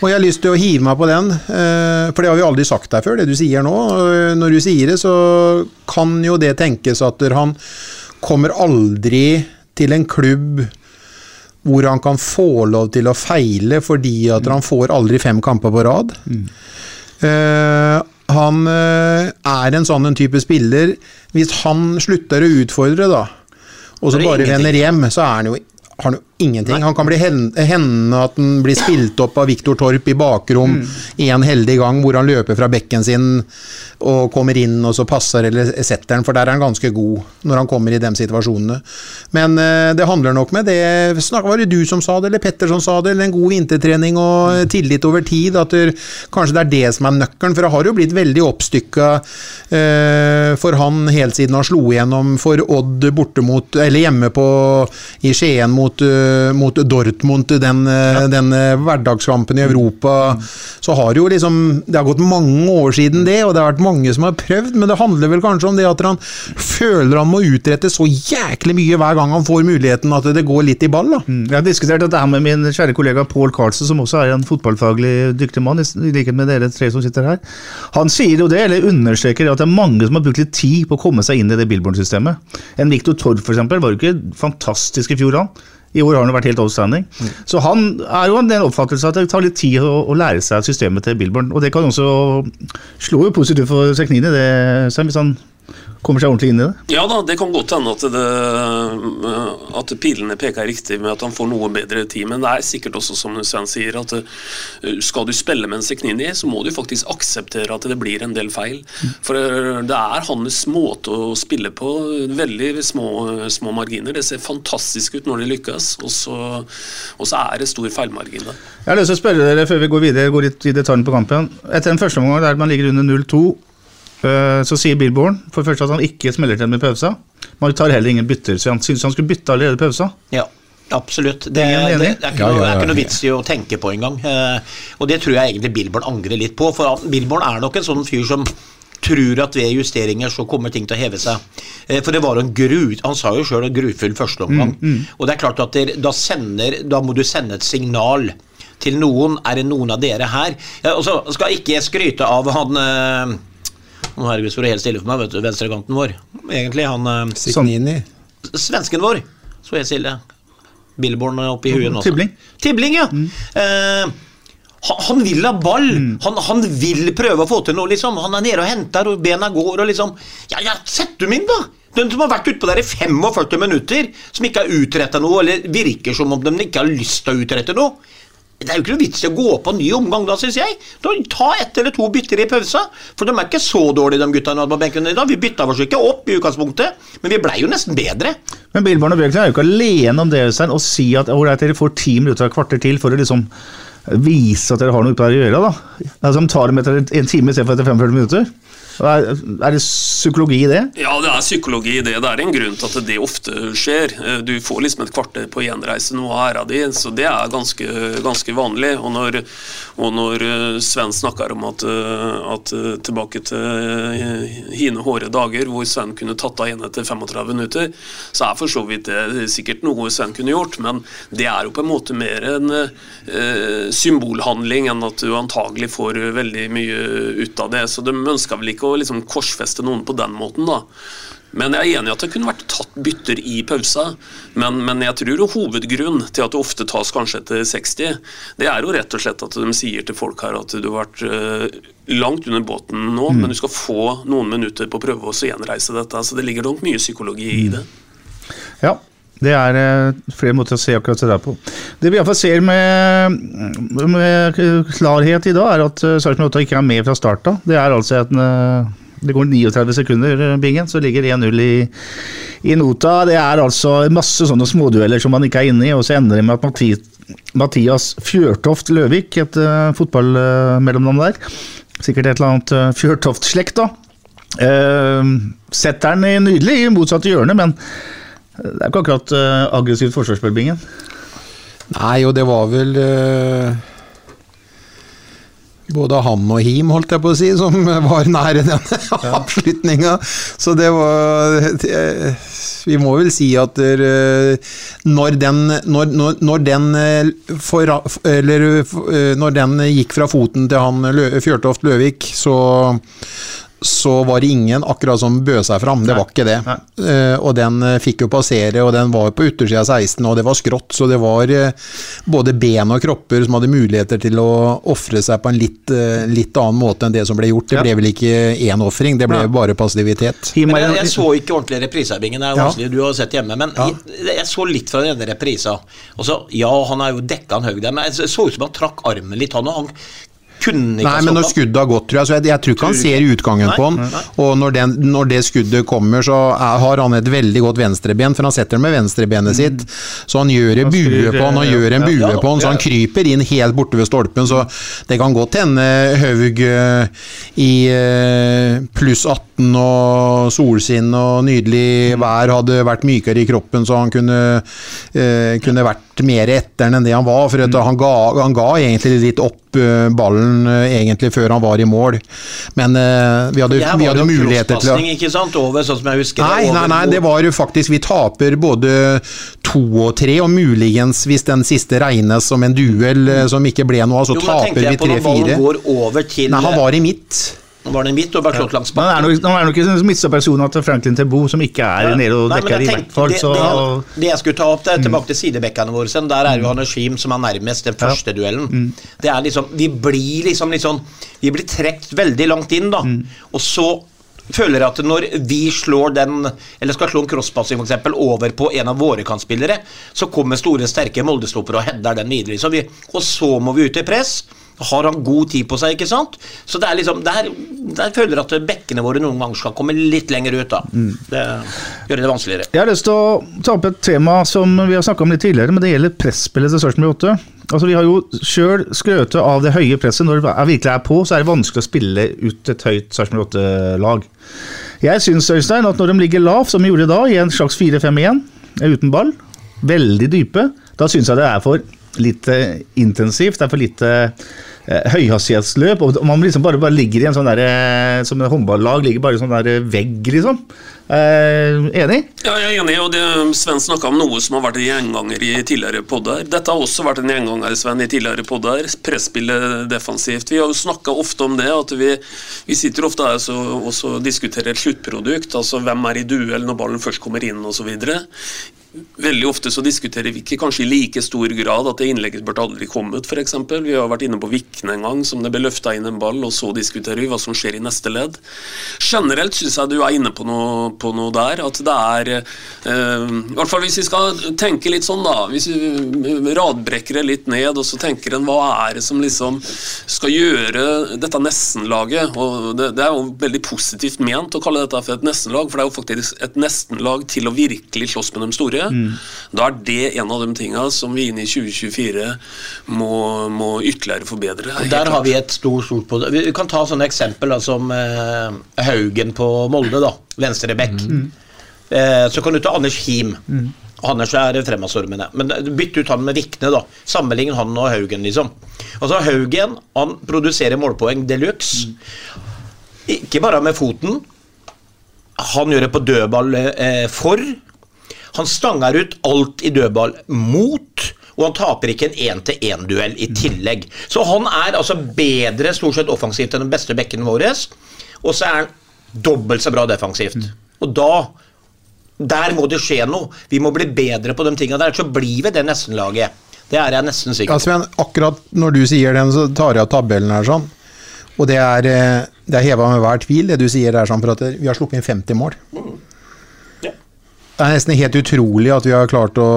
Og jeg har lyst til å hive meg på den, eh, for det har vi aldri sagt deg før, det du sier nå. Eh, Når du sier det, så kan jo det tenkes at han kommer aldri til en klubb hvor han kan få lov til å feile fordi at han får aldri fem kamper på rad. Eh, han eh, er en sånn en type spiller Hvis han slutter å utfordre, da, og så bare vender hjem, så er han jo har han jo ingenting. Han kan bli hen- hende at han blir spilt opp av Viktor Torp i bakrom en heldig gang hvor han løper fra bekken sin og kommer inn og så passer eller setter han, for der er han ganske god når han kommer i de situasjonene. Men uh, det handler nok med det snak, Var det du som sa det, eller Petter som sa det, eller en god vintertrening og tillit over tid? At du, kanskje det er det som er nøkkelen, for det har jo blitt veldig oppstykka uh, for han helt siden han slo igjennom for Odd borte mot, eller hjemme på, i Skien mot eh, eh, mot Dortmund, den, ja. den eh, hverdagskampen i Europa, så har jo liksom Det har gått mange år siden det, og det har vært mange som har prøvd, men det handler vel kanskje om det at han føler han må utrette så jæklig mye hver gang han får muligheten, at det går litt i ball, da. Jeg har diskutert dette her med min kjære kollega Paul Carlsen, som også er en fotballfaglig dyktig mann, i likhet med dere tre som sitter her. Han sier jo det, eller understreker at det er mange som har brukt litt tid på å komme seg inn i det Billborn-systemet. En Victor for eksempel, var jo ikke fantastisk i fjor, han. I år har han vært helt outstanding. Så han er jo den oppfattelse at det tar litt tid å, å lære seg systemet til Billborn. Og det kan også slå jo positivt for Seknini, det, hvis han kommer seg ordentlig inn i det. Ja da, det kan godt hende at, det, at pilene peker riktig med at han får noe bedre tid, men det er sikkert også som Sven sier, at eh, skal du spille med en Sekhnini, så må du faktisk akseptere at det blir en del feil. For eh, det er hans måte å spille på, veldig små, små marginer. Det ser fantastisk ut når det lykkes, og så, og så er det stor feilmargin der. Jeg har lyst til å spørre dere før vi går videre, går litt i detaljen på kampen. Etter en første omgang der man ligger under 0-2, eh, så sier Billborn for det første at han ikke smeller til med pausa. Man tar heller ingen bytter, så han syns han skulle bytte allerede i pausa. Ja, absolutt. Det, Ingen det, det er ikke, noe, det er ikke noe vits i å tenke på engang. Eh, og det tror jeg egentlig Billborn angrer litt på. For Billborn er nok en sånn fyr som tror at ved justeringer så kommer ting til å heve seg. Eh, For det var en gru, Han sa jo sjøl en grufull førsteomgang. Og det er klart at der, da, sender, da må du sende et signal til noen. Er det noen av dere her? Ja, og så skal ikke jeg skryte av han eh, Nå herregud, står det helt stille for meg, vet du, venstrekanten vår. Egentlig han eh, Signini. svensken vår. Så helt stille. Billborn oppi huet nå. Tibling. Tibling, ja. Eh, han, vil ha ball. Han, han vil prøve å få til noe, liksom. Han er nede og henter, og bena går, og liksom Ja, ja, sett dem inn, da! Den som har vært utpå der i 45 minutter, som ikke har utretta noe, eller virker som om de ikke har lyst til å utrette noe. Det er jo ikke noe vits i å gå på en ny omgang da, syns jeg. Da, ta ett eller to bytter i pausa. For de er ikke så dårlige, de gutta på benken i dag. Vi bytta oss ikke opp i utgangspunktet, men vi blei jo nesten bedre. Men Billborn og Bjørklund er jo ikke alene om det Øystein, å si at ålreit, dere får ti minutter og et kvarter til for å liksom vise at dere har noe ute å gjøre. da. Altså, De tar dem etter en time istedenfor etter 45 minutter. Er, det psykologi i det? Ja, det er psykologi i det. Det er en grunn til at det ofte skjer. Eh, Du får liksom et kvarter på gjenreise noe av æra di, så det er ganske, ganske vanlig. Og når, og når eh, Sven snakker om at, eh, at tilbake til hine hårde dager hvor Sven kunne tatt av en etter 35 minutter, så er for så vidt det sikkert noe Sven kunne gjort, men det er jo på en måte mer en symbolhandling enn at du antagelig får veldig mye ut av det. Så de ønsker vel ikke å liksom korsfeste noen på den måten, da. Men jeg er enig i at det kunne vært tatt bytter i pausa. Men, men jeg tror jo hovedgrunn til at det ofte tas kanskje etter 60, det er jo rett og slett at de sier til folk her at du har vært eh, langt under båten nå, men du skal få noen minutter på å prøve å gjenreise dette. Så det ligger nok mye psykologi i det. Ja. Det er eh, flere måter å se akkurat det der på. Det vi iallfall ser med, med klarhet i dag, er at uh, Sarpsborg 8 ikke er med fra start av. Det er altså en eh, det går 39 sekunder, eh, Bingen, så ligger 1-0 i, i nota. Det er altså masse sånne smådueller som man ikke er inne i, og så ender det med at Mathias Fjørtoft Løvik, et uh, fotballmellomnavn der, sikkert et eller annet uh, Fjørtoft-slekt, da, uh, setter den nydelig i motsatte hjørne, men det er ikke akkurat uh, aggressivt forsvarsspill, Bingen. Nei, og det var vel uh, både han og Him, holdt jeg på å si, som var nære den avslutninga. Så det var det, Vi må vel si at der, når den, når, når, når den eh, for, eller, eh, når den gikk fra foten til han Fjørtoft Løvik, så så var det ingen akkurat som bød seg fram. Det var ikke det. Uh, og den eh, fikk jo passere, og den var på yttersida av 16, og det var skrått, så det var uh, både ben og kropper som hadde muligheter til å ofre seg på en litt, uh, litt annen måte enn det som ble gjort. Det Ja. ble vel ikke én ofring, det ble Ja. bare passivitet. Men jeg, jeg så ikke ordentlig reprisearbingen. Det er vanskelig, Ja. du har sett hjemme. Men jeg, jeg så litt fra denne reprisa. Og så, ja, han er jo dekka han høy der, men det så ut som han trakk armen litt, han og han kunne ikke Nei, men når skuddet har gått, tror jeg, så jeg, jeg tror ikke han ser utgangen Nei, på han. nei. Og når, den, når det skuddet kommer, så er, har han et veldig godt venstreben, for han setter det med venstrebenet sitt. Så han gjør en bue på han, han gjør en bue Ja på han, så han kryper inn helt borte ved stolpen. Så det kan godt hende Haug eh, i eh, pluss 18 og solskinn og nydelig vær hadde vært mykere i kroppen, så han kunne, eh, kunne vært vært mer etter enn det han var. For Mm. han, ga, han ga egentlig litt opp uh, ballen uh, egentlig før han var i mål. Men uh, vi hadde, vi hadde muligheter til å ikke sant? Over, sånn som jeg husker Nei, nei, nei, det var jo faktisk Vi taper både to og tre, og muligens, hvis den siste regnes som en duell mm. som ikke ble noe av, så Jo, taper vi tre-fire. han var i midt. Var det midt og bare Men han er nok, han er nok ikke mista personen til Franklin Tebo, som ikke er nede og dekker i hvert fall. det, det, det jeg skulle ta opp, det er tilbake til sidebekkene våre. sen. Der er jo Hanashim som er nærmest den første duellen. Det er liksom, Vi blir liksom litt sånn Vi blir trukket veldig langt inn, da. Og så føler jeg at når vi slår den, eller skal slå en crosspassing f.eks. over på en av våre kantspillere, så kommer store, sterke Molde-stoppere og header den videre. Så vi, og så må vi ut i press. Har han god tid på seg, ikke sant? Så det er liksom, der, der føler jeg at bekkene våre noen ganger skal komme litt lenger ut. da. Det gjør det vanskeligere. Jeg har lyst til å ta opp et tema som vi har snakka om litt tidligere, men det gjelder presspillet til Sarpsborg 8. Altså, vi har jo sjøl skrøtet av det høye presset. Når det virkelig er på, så er det vanskelig å spille ut et høyt Sarpsborg 8-lag. Jeg syns, Øystein, at når de ligger lavt, som de gjorde da, i en slags 4-5-1, uten ball, veldig dype, da syns jeg det er for lite intensivt. Det er for lite høyhastighetsløp. og Man liksom bare, bare ligger i en sånn der, eh, som en håndballag ligger bare i en sånn der vegg, liksom. Eh, enig? Ja, jeg er enig, og det, Sven snakka om noe som har vært en gjenganger i tidligere podder. Dette har også vært en gjenganger Sven, i tidligere podder. Presspillet defensivt. Vi har jo snakka ofte om det, at vi, vi sitter ofte her og diskuterer et sluttprodukt. Altså hvem er i duell når ballen først kommer inn, osv. Veldig ofte så diskuterer vi ikke kanskje i like stor grad at det innlegget burde aldri kommet, f.eks. Vi har vært inne på Vikne en gang, som det ble løfta inn en ball, og så diskuterer vi hva som skjer i neste ledd. Generelt syns jeg du er inne på noe, på noe der, at det er eh, I hvert fall hvis vi skal tenke litt sånn, da. Hvis vi radbrekker det litt ned, og så tenker en hva er det som liksom skal gjøre dette nesten-laget? Og det, det er jo veldig positivt ment å kalle dette for et nesten-lag, for det er jo faktisk et nesten-lag til å virkelig slåss med de store. Da er det en av de tinga som vi inn i 2024 må, må ytterligere forbedre. Og Der har vi et stort, stort på det. Vi kan ta sånne eksempel som eh, Haugen på Molde, da. Venstre Mm. Eh, så kan du ta Anders Him. Anders er fremadstormende. Men bytt ut han med Vikne, da. Sammenlign han og Haugen, liksom. Altså Haugen han produserer målpoeng de luxe. Ikke bare med foten. Han gjør det på dødball eh, for. Han stanger ut alt i dødball mot. Og han taper ikke en én-til-én-duell i tillegg. Så han er altså bedre stort sett offensivt enn den beste bekken vår. Og så er han dobbelt så bra defensivt. Og da Der må det skje noe. Vi må bli bedre på de tingene der. Så blir vi det nesten-laget. Det er jeg nesten sikker Ja. Sven, akkurat når du sier den, så tar jeg av tabellen her sånn. Og det er, eh, det er heva med hver tvil, det du sier der, sånn, for at vi har sluppet inn 50 mål. Ja. Det er nesten helt utrolig at vi har klart å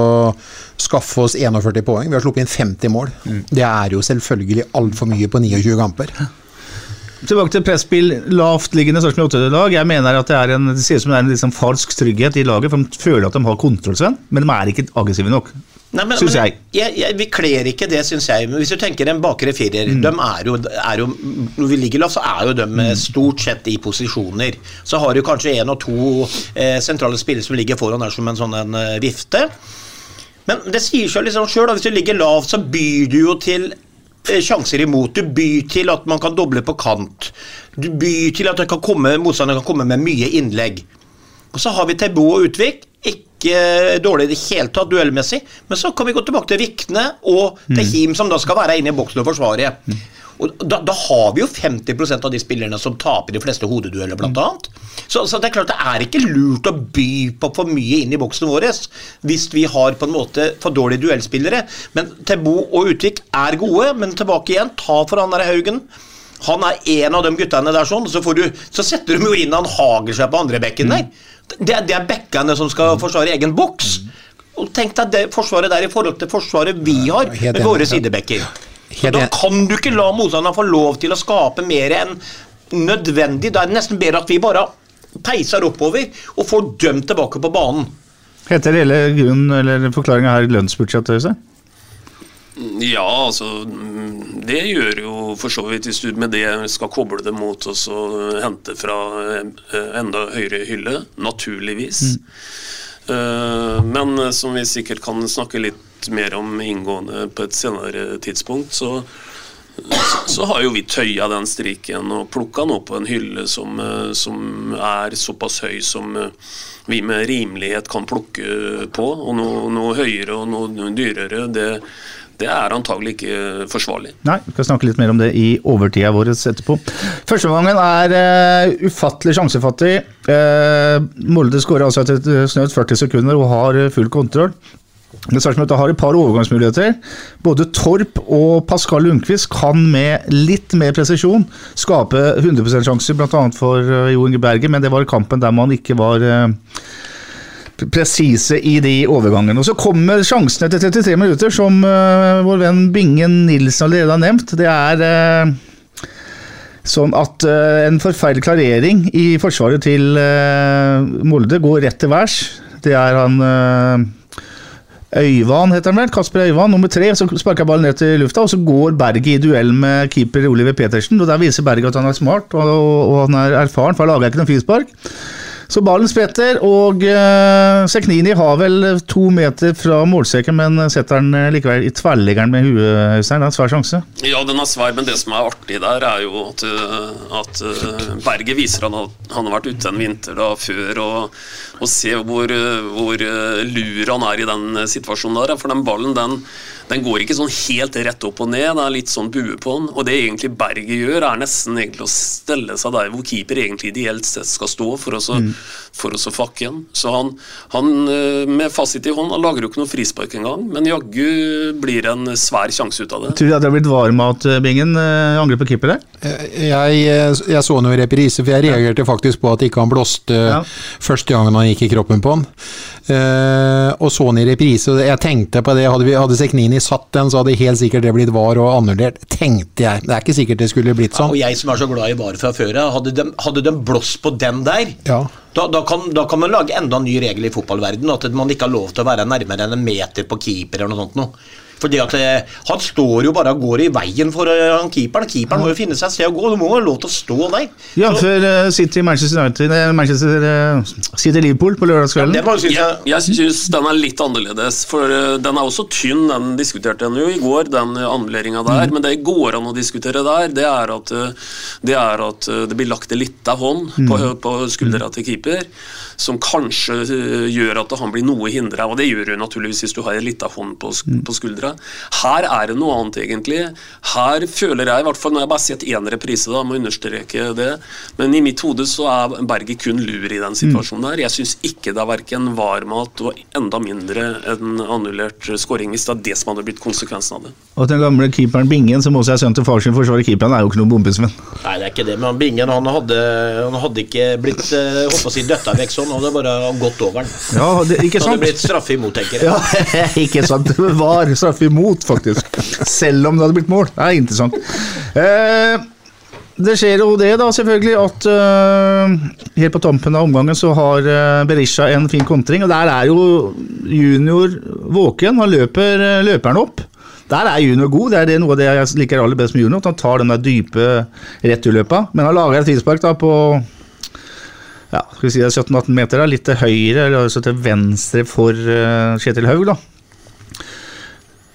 skaffe oss 41 poeng. Vi har sluppet inn 50 mål. Det er jo selvfølgelig altfor mye på 29 kamper. Tilbake til presspill, lavtliggende Sarpsborg 8-lag. Jeg mener at det, er en, det ser ut som det er en liksom falsk trygghet i laget, for de føler at de har kontroll, men de er ikke aggressive nok. Nei, men, Synes jeg. jeg, jeg, Vi kler ikke det, syns jeg. Men hvis du tenker en bakre firer Mm. de er jo, er jo, Når vi ligger lavt, så er jo de Mm. eh, stort sett i posisjoner. Så har du kanskje én og to eh, sentrale spillere som ligger foran der som en sånn en, uh, vifte. Men det sier seg liksom sjøl, hvis du ligger lavt, så byr du jo til eh, sjanser imot. Du byr til at man kan doble på kant. Du byr til at kan komme, motstanderen kan komme med mye innlegg. Og så har vi Tebo og Utvik. Ikke dårlig i det hele tatt duellmessig. Men så kan vi gå tilbake til Vikne og til Him, som da skal være inne i boksen og forsvare. Og da, da har vi jo 50% av de spillerne som taper de fleste hodedueller, blant annet. Så, så det er klart det er ikke lurt å by på for mye inn i boksen vår hvis vi har på en måte for dårlige duellspillere. Men Tebo og Utvik er gode, men tilbake igjen, ta for han der Haugen. Han er en av de guttene der, sånn, så, får du, så setter de jo inn han Hagelsjø på andre bekken der. Det, det er bekkene som skal forsvare egen boks. Og tenk deg det forsvaret der i forhold til forsvaret vi har med våre sidebekker. Så da kan du ikke la motstanderen få lov til å skape mer enn nødvendig. Da er det nesten bedre at vi bare peiser oppover og får dømt tilbake på banen. Heter hele grunnen, eller forklaringa her lønnsbudsjettet? Øystein? Ja, altså mm, Det gjør jo for så vidt hvis du med det skal koble det mot oss og hente fra eh, enda høyere hylle. Naturligvis. Mm. Men som vi sikkert kan snakke litt mer om inngående på et senere tidspunkt, så, så, har jo vi tøya den striken og plukka den opp på en hylle som, eh, som er såpass høy som eh, vi med rimelighet kan plukke på. Og noe, noe høyere og noe dyrere, det, det er antagelig ikke forsvarlig. Nei, vi skal snakke litt mer om det i overtida vår etterpå. Førsteomgangen er uh, ufattelig sjansefattig. Uh, Molde skårer altså etter snaut 40 sekunder og har full kontroll. Det Sarpsborg har et par overgangsmuligheter. Både Torp og Pascal Lundqvist kan med litt mer presisjon skape 100 %-sjanser, bl.a. for Jo Inge Berge, men det var kampen der man ikke var uh, presise i de overgangene. Og Så kommer sjansene etter 33 minutter, som uh, vår venn Bingen Nilsen allerede har nevnt. Det er uh, sånn at uh, en forferdelig klarering i forsvaret til Molde går rett til værs. Det er han Øyvan heter han vel, Kasper Øyvan, nummer tre. Så sparker ballen ned til lufta, og så går Berget i duell med keeper Oliver Petersen. og Der viser Berget at han er smart og, og han er erfaren, for han lager ikke noen frispark. Så ballen spretter, og uh, Seknini har vel to meter fra målstreken, men setter den likevel i tverrliggeren med huet, Øystein. Det er en svær sjanse. Ja, den er svær, men det som er artig der, er jo at, at Berget viser at han har vært ute en vinter da før, og, og se hvor, hvor lur han er i den situasjonen der. For den ballen, den den går ikke sånn helt rett opp og ned, det er litt sånn bue på den. Og det egentlig Berget gjør, er nesten egentlig å stelle seg der hvor keeper egentlig ideelt sett skal stå for å, så, mm. for å så fakke igjen. Så han, han, eh, med fasit i hånd, han lager jo ikke noe frispark engang, men jaggu blir det en svær sjanse ut av det. Tror du at det har blitt varmat, eh, Bingen? Eh, Angrep på keeper der? Jeg, jeg så noe reprise, for jeg reagerte faktisk på at ikke han blåste ja. første gangen han gikk i kroppen på han. Uh, og så den i reprise. Jeg tenkte på det, hadde, vi, hadde Seknini satt den, så hadde helt sikkert det blitt var og annullert. Tenkte jeg. Det er ikke sikkert det skulle blitt sånn. Ja, og jeg som er så glad i var fra før hadde de, hadde de blåst på den der, ja. da, da, kan, da, kan, man lage enda en ny regel i fotballverden At man ikke har lov til å være nærmere enn en meter på keeper eller noe sånt noe. Fordi at eh, Han står jo bare og går i veien for uh, han keeperen. Keeperen må jo finne seg et sted å gå. Du må jo ha lov til å stå der. Ja, så, for uh, City Manchester United Manchester uh, City Liverpool på lørdagskvelden. Ja, synes jeg, jeg syns den er litt annerledes. For uh, den er også tynn. Den diskuterte den jo i går, den annulleringa der. Mm. Men det går an å diskutere der, det er at det, er at det blir lagt en lita hånd på, mm. på skuldra til keeper, som kanskje gjør at han blir noe hindra. Og det gjør du naturligvis hvis du har en lita hånd på, mm. på skuldra. Her er det noe annet, egentlig. Her føler jeg, i hvert fall når jeg bare har sett én reprise, da, må understreke det, men i mitt hode så er Berget kun lur i den situasjonen der. Jeg syns ikke det er verken varmat og enda mindre en annullert skåring, hvis det er det som hadde blitt konsekvensen av det. Og den gamle keeperen Bingen, som også er sønnen til far sin forsvarer keeperen, er jo ikke noen bombesvenn. Nei, det er ikke det, men Bingen han hadde, han hadde ikke blitt uh, holdt på å si døtta vekk sånn, han hadde bare gått over den. Ja, det, ikke sant? Så hadde blitt straffe imot, tenker jeg. Ja, ikke sant. Det var straffe imot, faktisk. Selv om det hadde blitt mål. Det er interessant. Eh, det skjer jo det, da, selvfølgelig, at eh, helt på tampen av omgangen så har eh, Berisha en fin kontring. Og der er jo junior våken. Han løper uh, løperen opp. Der er junior god. Det er det noe av det jeg liker aller best med junior. At han tar den der dype returløpa. Men han lager et frispark da på ja, skal vi si det er 17-18 meter, da, litt til høyre eller altså til venstre for uh, Kjetil Haug. da.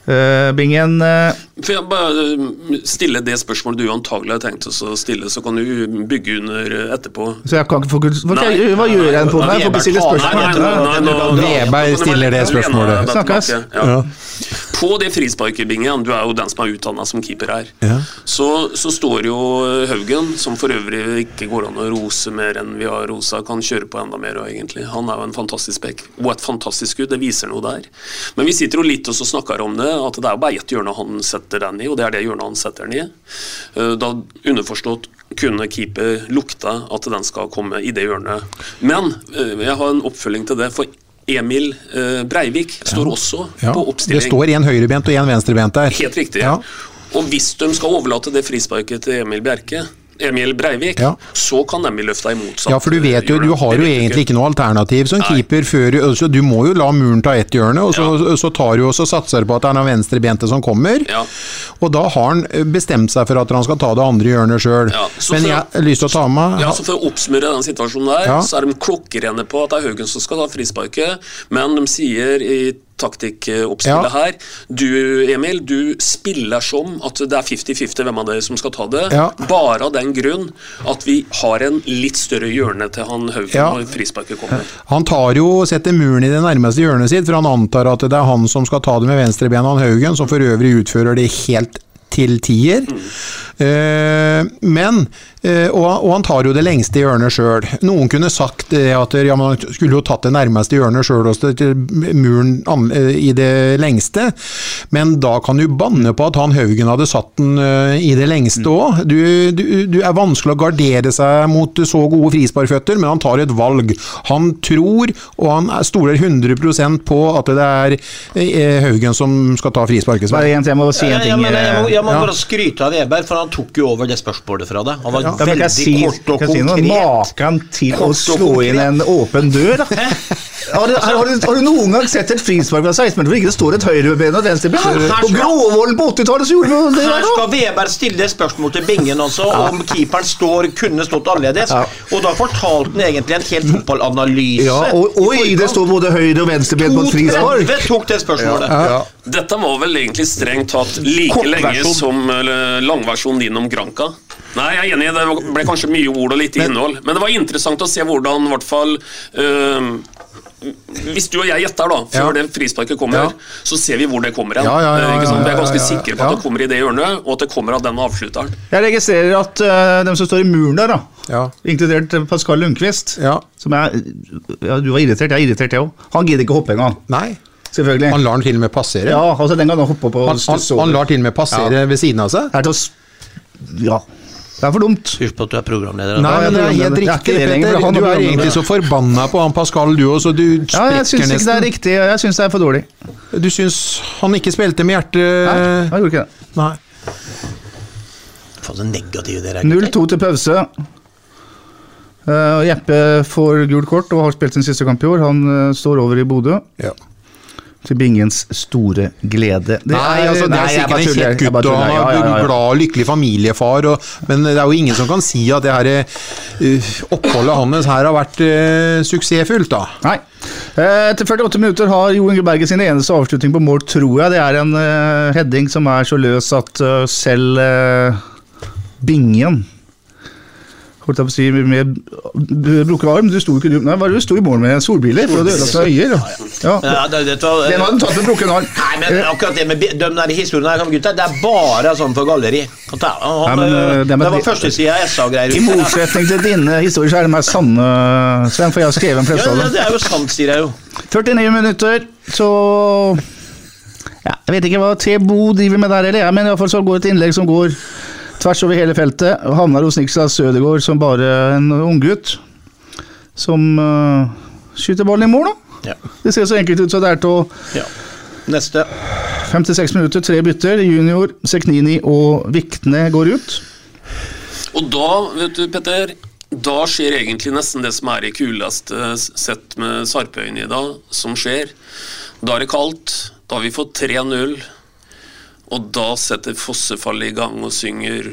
Uh, Bingen uh, For jeg bare eh, stille det spørsmålet du antagelig har tenkt å stille, så kan du bygge under etterpå. Så jeg kan ikke få Hva, hva gjør jeg på meg? Får ikke stille spørsmål. Veberg stiller det spørsmålet. Snakkes. Ja. På det frisparkebingene, du er jo den som er utdanna som keeper her, ja. så, så, står jo Haugen, som for øvrig ikke går an å rose mer enn vi har rosa, kan kjøre på enda mer, egentlig. Han er jo en fantastisk back, og et fantastisk skudd, det viser noe der. Men vi sitter jo litt og snakker om det at det er jo bare ett hjørne han setter den i, og det er det hjørnet han setter den i. Eh, da underforstått kunne keeper lukte at den skal komme i det hjørnet. Men eh, jeg har en oppfølging til det. for Emil eh, Breivik står også på oppstilling. Det står en høyrebent og en venstrebent der. Helt riktig. Ja. Og hvis de skal overlate det frisparket til Emil Bjerke, Emil Breivik, ja. så kan de bli løfta motsatt Ja, for du vet jo, du har jo egentlig ikke noe alternativ som keeper før altså, Du må jo la muren ta ett hjørne, og så, ja. så tar du og så satser på at det er den venstrebente som kommer. Ja. Og da har han bestemt seg for at han skal ta det andre hjørnet sjøl. Men jeg har lyst til å ta med Ja, så For å oppsummere den situasjonen der, så er de klokkerene på at det er Haugen som skal ta frisparket, men de sier i taktikkoppspillet Ja. her. Du, Emil, du spiller som at det er 50-50 hvem av dere som skal ta det. Ja. Bare av den grunn at vi har en litt større hjørne til han Haugen Ja. når frisparket kommer. Han tar jo, setter muren i det nærmeste hjørnet sitt, for han antar at det er han som skal ta det med venstrebena, han Haugen, som for øvrig utfører det helt til tier. Eh, men eh, og, og han tar jo det lengste hjørnet sjøl. Noen kunne sagt det at ja, man skulle jo tatt det nærmeste hjørnet sjøl og støtt muren an- eh, i det lengste, men da kan du banne på at han Haugen hadde satt den eh, i det lengste òg. Du, du, du er vanskelig å gardere seg mot så gode frisparkføtter, men han tar et valg. Han tror, og han er- stoler 100% på at det er eh, Haugen som skal ta frisparket. Bare jeg må si en Ja, jeg, må, jeg må, jeg må bare skryte av Weber, for han tok jo over det spørsmålet fra deg. Han var Ja, veldig si, kort og konkret. si. Maken til Kort å slå inn en åpen dør, da. Har du, har, du, har du noen gang sett et frispark fra 16 meter hvor ikke det står et høyrebein og et venstreben? Her På Gråvollen på 80-tallet så gjorde vi det Her skal. Weber stille spørsmål til Bingen også, om keeperen står, kunne stått annerledes. Ja. Og da fortalte han egentlig en helt fotballanalyse. Ja, og, oi, det står både høyre og venstreben på et frispark. 2.30 tok det spørsmålet. Ja. Dette var vel egentlig strengt tatt like lenge som langversjonen din om Granca. Nei, jeg er enig, det ble kanskje mye ord og lite innhold. Men det var interessant å se hvordan i hvert fall øh, Hvis du og jeg gjetter, da, før Ja. det frisparket kommer, Ja. så ser vi hvor det kommer hen. Ja, ja, ja, Eh, ikke sant? Vi er ganske ja, ja, sikre på ja. at det kommer i det hjørnet, og at det kommer av den avslutteren. Jeg registrerer at uh, dem som står i muren der, da, Ja. inkludert Pascal Lundqvist, Ja. som er ja, Du var irritert, jeg er irritert, jeg òg. Han gidder ikke å hoppe engang. Nei. Selvfølgelig. Han lar den til og med passere. ja, altså Den gangen han hoppa på Han, han, han lar til og med passere Ja. ved siden av seg. Det er til å Ja. Det er for dumt. Husk på at du er programleder. Nei, men det er helt er riktig, han Du er egentlig så forbanna på han Pascal, du òg, så du Ja, jeg syns ikke det er riktig. Jeg syns det er for dårlig. Du syns han ikke spilte med hjertet? Nei, jeg gjorde ikke det. Nei. Faen, så negative dere er. 0-2 til pause. Uh, Jeppe får gult kort og har spilt sin siste kamp i år. Han uh, står over i Bodø. Ja. Til Bingens store glede. Det Nei, altså, det er sikkert en kjekk gutt, og Ja, ja, ja. glad, lykkelig familiefar, og, men det er jo ingen som kan si at det her uh, oppholdet hans her har vært uh, suksessfullt, da. Nei. Eh, Etter 48 minutter har Jo Inge Berge sin eneste avslutning på mål, tror jeg. Det er en uh, heading som er så løs at uh, selv Bingen Holdt jeg på å si med brukket arm. Du sto ikke Nei, hva er du sto i mål med solbriller for å ødelegge øyer? Ja. Ja, det, det, var- Den hadde tatt med brukket arm. Nei, men akkurat det med de der historiene her, gutta, det er bare sånn for galleri. Det, han, Nei, men, øh, øh, det det, var førstesida av SA-greier. I motsetning til dine historier, så er de her sanne, Sven, for jeg har skrevet Ja, fleste av dem. dem. det er jo sant, sier jeg jo. 49 minutter, så ja, Jeg vet ikke hva T-Bo driver med der, eller jeg, men iallfall så går et innlegg som går tvers over hele feltet. og Havner hos Niklas Sødegård som bare en unggutt. Som uh, skyter ballen i mål, da. Ja. Det ser så enkelt ut så det er til å ja. Neste. 56 minutter, tre bytter. Junior, Seknini og Vikne går ut. Og da, vet du, Petter, da skjer egentlig nesten det som er det kuleste sett med Sarpøyene i dag, som skjer. Da er det kaldt, da har vi fått 3-0, og da setter Fossefallet i gang og synger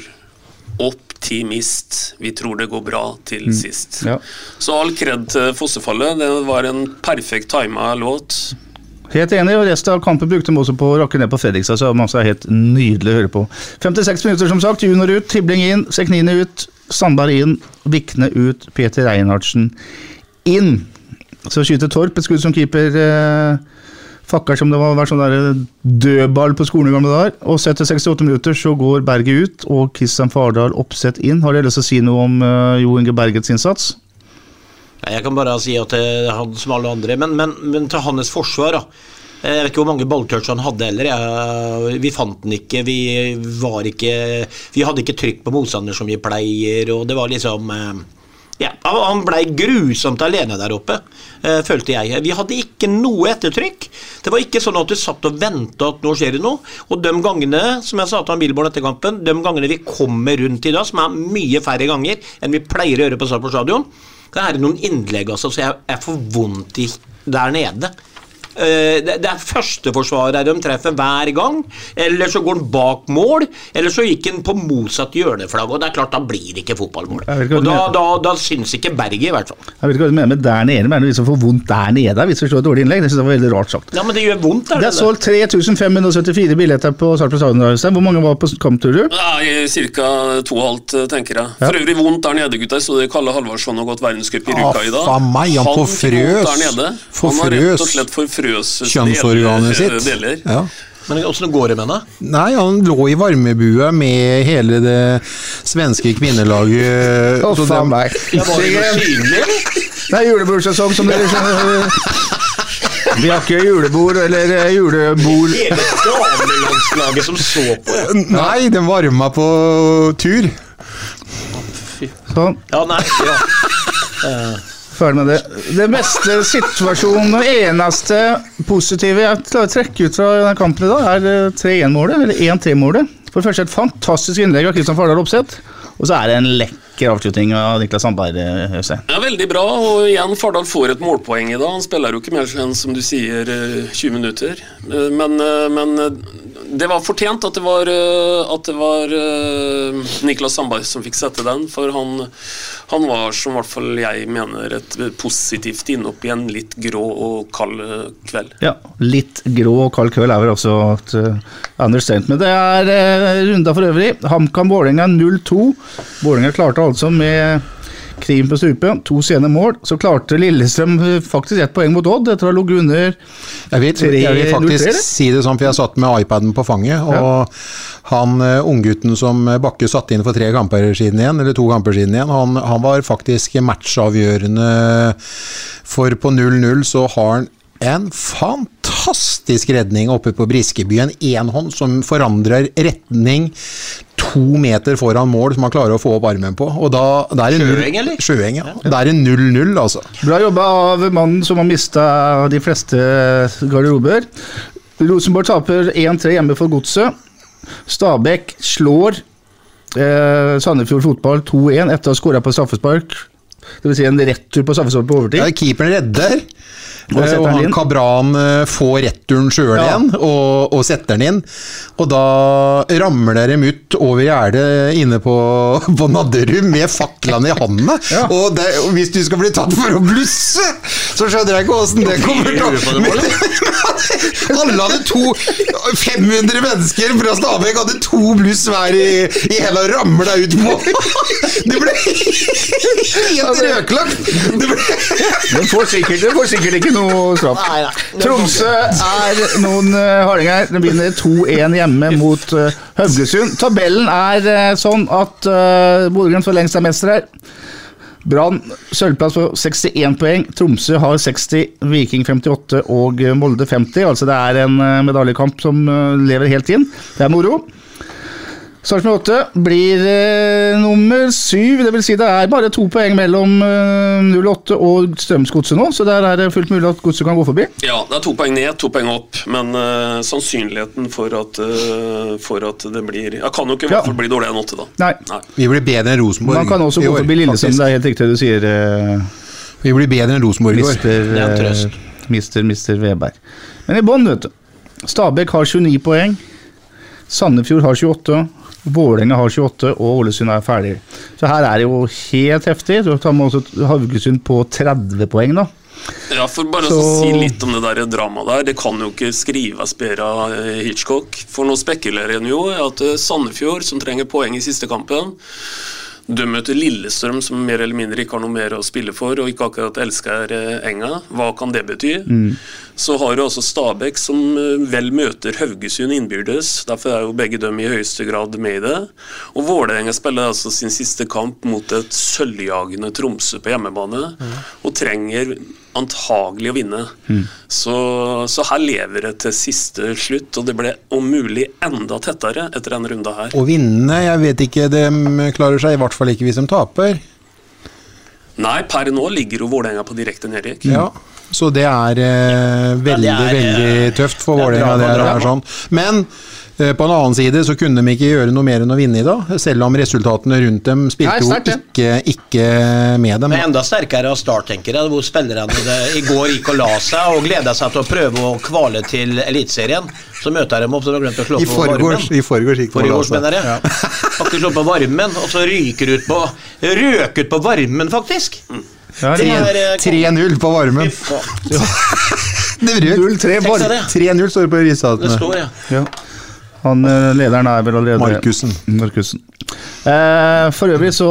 Optimist. Vi tror det går bra til sist. Ja. Så all kred til Fossefallet. Det var en perfekt tima låt. Helt enig, og resten av kampen brukte de også på å rakke ned på Fredrikstad, så det er helt nydelig å høre på. 56 minutter, som sagt. Junior ut, Tibling inn, Seknini ut, Sandberg inn, Vikne ut, Peter Reinhardsen inn. Så skyter Torp et skudd som keeper. Eh, Fakker som det var var sånn der dødball på skolen i gamle dager. Og så etter 68 minutter så går Berget ut, og Kristian Fardal oppsett inn. Har dere lyst til å si noe om uh, Jo Inge Bergets innsats? Jeg kan bare si at det er han som alle andre, men, men, men til hans forsvar, da. Jeg vet ikke hvor mange balltouch han hadde heller. Jeg, vi fant den ikke. Vi var ikke Vi hadde ikke trykk på motstander som vi pleier, og det var liksom eh, ja, Han blei grusomt alene der oppe, eh, følte jeg. Vi hadde ikke noe ettertrykk. Det var ikke sånn at du satt og venta at nå skjer det noe. Og de gangene som jeg sa til han Billborn etter kampen, de gangene vi kommer rundt i dag, som er mye færre ganger enn vi pleier å gjøre på Sarpsborg stadion, det er noen innlegg altså, så jeg, får vondt i der nede. Eh, det, er førsteforsvarer de treffer hver gang. Eller så går han bak mål, eller så gikk han på motsatt hjørneflagg. Og det er klart, da blir det ikke fotballmål. Ikke Og da, da, da syns ikke Berget, i hvert fall. Jeg vet ikke hva du mener med der nede, men hvis du får vondt der nede hvis du slår et dårlig innlegg, det synes jeg var veldig rart sagt. Ja, men det gjør vondt, er Det det er solgt 3574 billetter på Sarpsborg stadion. Hvor mange var på kampturer? Ca. to og et halvt, tenker jeg. Ja. For øvrig vondt der nede, gutter. Så det Kalle Halvorsson har gått verdenscup i Ruka i dag. faen meg, han forfrøs. Han har rett og slett forfrøs Kjønnsorganet sitt. deler. Ja. Men åssen går det med henne? Nei, han lå i varmebua med hele det svenske kvinnelaget. Oh, Så faen det- meg. Det var synlig? Det er julebordsesong, som dere skjønner. Vi har ikke julebord eller eh, julebord Hele damelandslaget som så på. Nei, den varma på tur. Sånn. Ja, nei, ja. Ferdig med det. Det beste situasjonen og eneste positive jeg klarer å trekke ut fra denne kampen i dag, er eh, 3-1-målet, eller 1-3-målet. For det første et fantastisk innlegg av Kristian Fardal Opseth, og så er det en lekker avslutning av Niklas Sandberg. eh. Ja, Veldig bra, og igjen Fardal får et målpoeng i dag. Han spiller jo ikke mer enn som du sier eh, 20 minutter. Eh, Men, eh, men eh, det var fortjent at det var, eh, at det var eh, Niklas Sandberg som fikk sette den. For han, han var, som hvert fall jeg mener, et positivt innhopp i en litt grå og kald eh, kveld. Ja, litt grå og kald kveld er vel også et understatement. Det er runda for øvrig. HamKam-Vålerenga 0-2. Vålerenga klarte altså med kniven på strupen, to sene mål. Så klarte Lillestrøm eh, faktisk ett poeng mot Odd etter å ha ligget under Jeg vil, jeg vil faktisk si det sånn, for jeg satt med iPaden på fanget, og han uh, unggutten som Bakke satte inn for tre kamper siden igjen, eller to kamper siden igjen, han, han var faktisk matchavgjørende, for på 0-0 så har han en fantastisk redning oppe på Briskebyen. Enhånd som forandrer retning to meter foran mål, som han klarer å få opp armen på. Og da, det er en null- Sjøeng, eller? Sjøeng, ja. Det er en 0-0, altså. Bra jobba av mannen som har mista de fleste garderober. Rosenborg taper 1-3 hjemme for Godset. Stabæk slår eh, Sandefjord Fotball 2-1 etter å ha skåra på straffespark. Det vil si en retur på straffespark på overtid. Ja, keeperen redder. Og Eh, Og han inn. Kabran eh, får returen sjøl Ja. igjen, og, og setter den inn. Og da ramler dem ut over gjerdet inne på, på Nadderud med faklene i hånda. Ja. Og, det, hvis du skal bli tatt for å blusse, så skjønner jeg ikke åssen det kommer til å Alle hadde to 500 mennesker fra Stabekk hadde to bluss hver i, i hele og ramla ut på Det ble helt røklagt! Det ble Den får sikkert, det får sikkert ikke noe straff. Tromsø er noen uh, hardinger. Den begynner 2-1 hjemme mot uh, Haugesund. Tabellen er eh, sånn at uh, Bodø-Glimt for lengst er mestere. Brann sølvplass på 61 poeng. Tromsø har 60, Viking 58 og Molde 50. Altså det er en eh, medaljekamp som eh, lever helt inn. Det er moro. Sarpsborg 8 blir eh, nummer syv. Det vil si det er bare to poeng mellom eh, 08 og Strømsgodset nå, så der er det fullt mulig at Godset kan gå forbi. Ja, det er to poeng ned, to poeng opp, men eh, sannsynligheten for at, eh, for at det blir Jeg kan jo ikke i hvert fall bli dårligere enn åtte, da. Nei. Nei. Vi blir bedre enn Rosenborg Man kan også gå forbi Lillesand, det er helt riktig det du sier, eh, Vi blir bedre enn Rosenborg i år. mister, er eh, mister, mister Veberg. Men i bånn, vet du. Stabæk har 29 poeng. Sandefjord har 28. Vålerenga har 28, og Ålesund er ferdig. Så her er det jo helt heftig. Så tar man også Haugesund på 30 poeng, da. Ja, for bare Så- å si litt om det der dramaet der. Det kan jo ikke skrives bedre av eh, Hitchcock. For nå spekulerer en jo i at eh, Sandefjord, som trenger poeng i siste kampen, de møter Lillestrøm, som mer eller mindre ikke har noe mer å spille for, og ikke akkurat elsker eh, enga. Hva kan det bety? Så har du altså Stabæk, som eh, vel møter Haugesund innbyrdes. Derfor er jo begge dem i høyeste grad med i det. Og Vålerenga spiller altså sin siste kamp mot et sølvjagende Tromsø på hjemmebane, og trenger antagelig å vinne. Så, så her lever det til siste slutt, og det ble om mulig enda tettere etter denne runda her. Å vinne, jeg vet ikke, de klarer seg i hvert fall ikke hvis de taper. Nei, per nå ligger jo Vålerenga på direkte nedrykk. Ja, så det er eh, veldig, Ja, det er, veldig tøft for det er Vålerenga. drama, Det er, er sånn. Men Eh, På en annen side så kunne de ikke gjøre noe mer enn å vinne i dag, selv om resultatene rundt dem spilte Nei, jo ikke, ikke med dem. Men enda sterkere av starttenkere, hvor spillerne det- i går gikk og la seg og gleda seg til å prøve å kvale til Eliteserien. Så møter de opp, så de har glemt å slå I på varmen. i forgårs gikk Forrige og la seg. jeg. Har ikke slått på varmen, og så ryker ut på Røk ut på varmen, faktisk! Ja, er, eh, 3-0 på varmen. Rød. 0-3 Tenk bare. deg det. 3-0 står det på Det står, ja. Ja. Han eh, lederen er vel allerede Markussen. Markussen. Eh, for øvrig så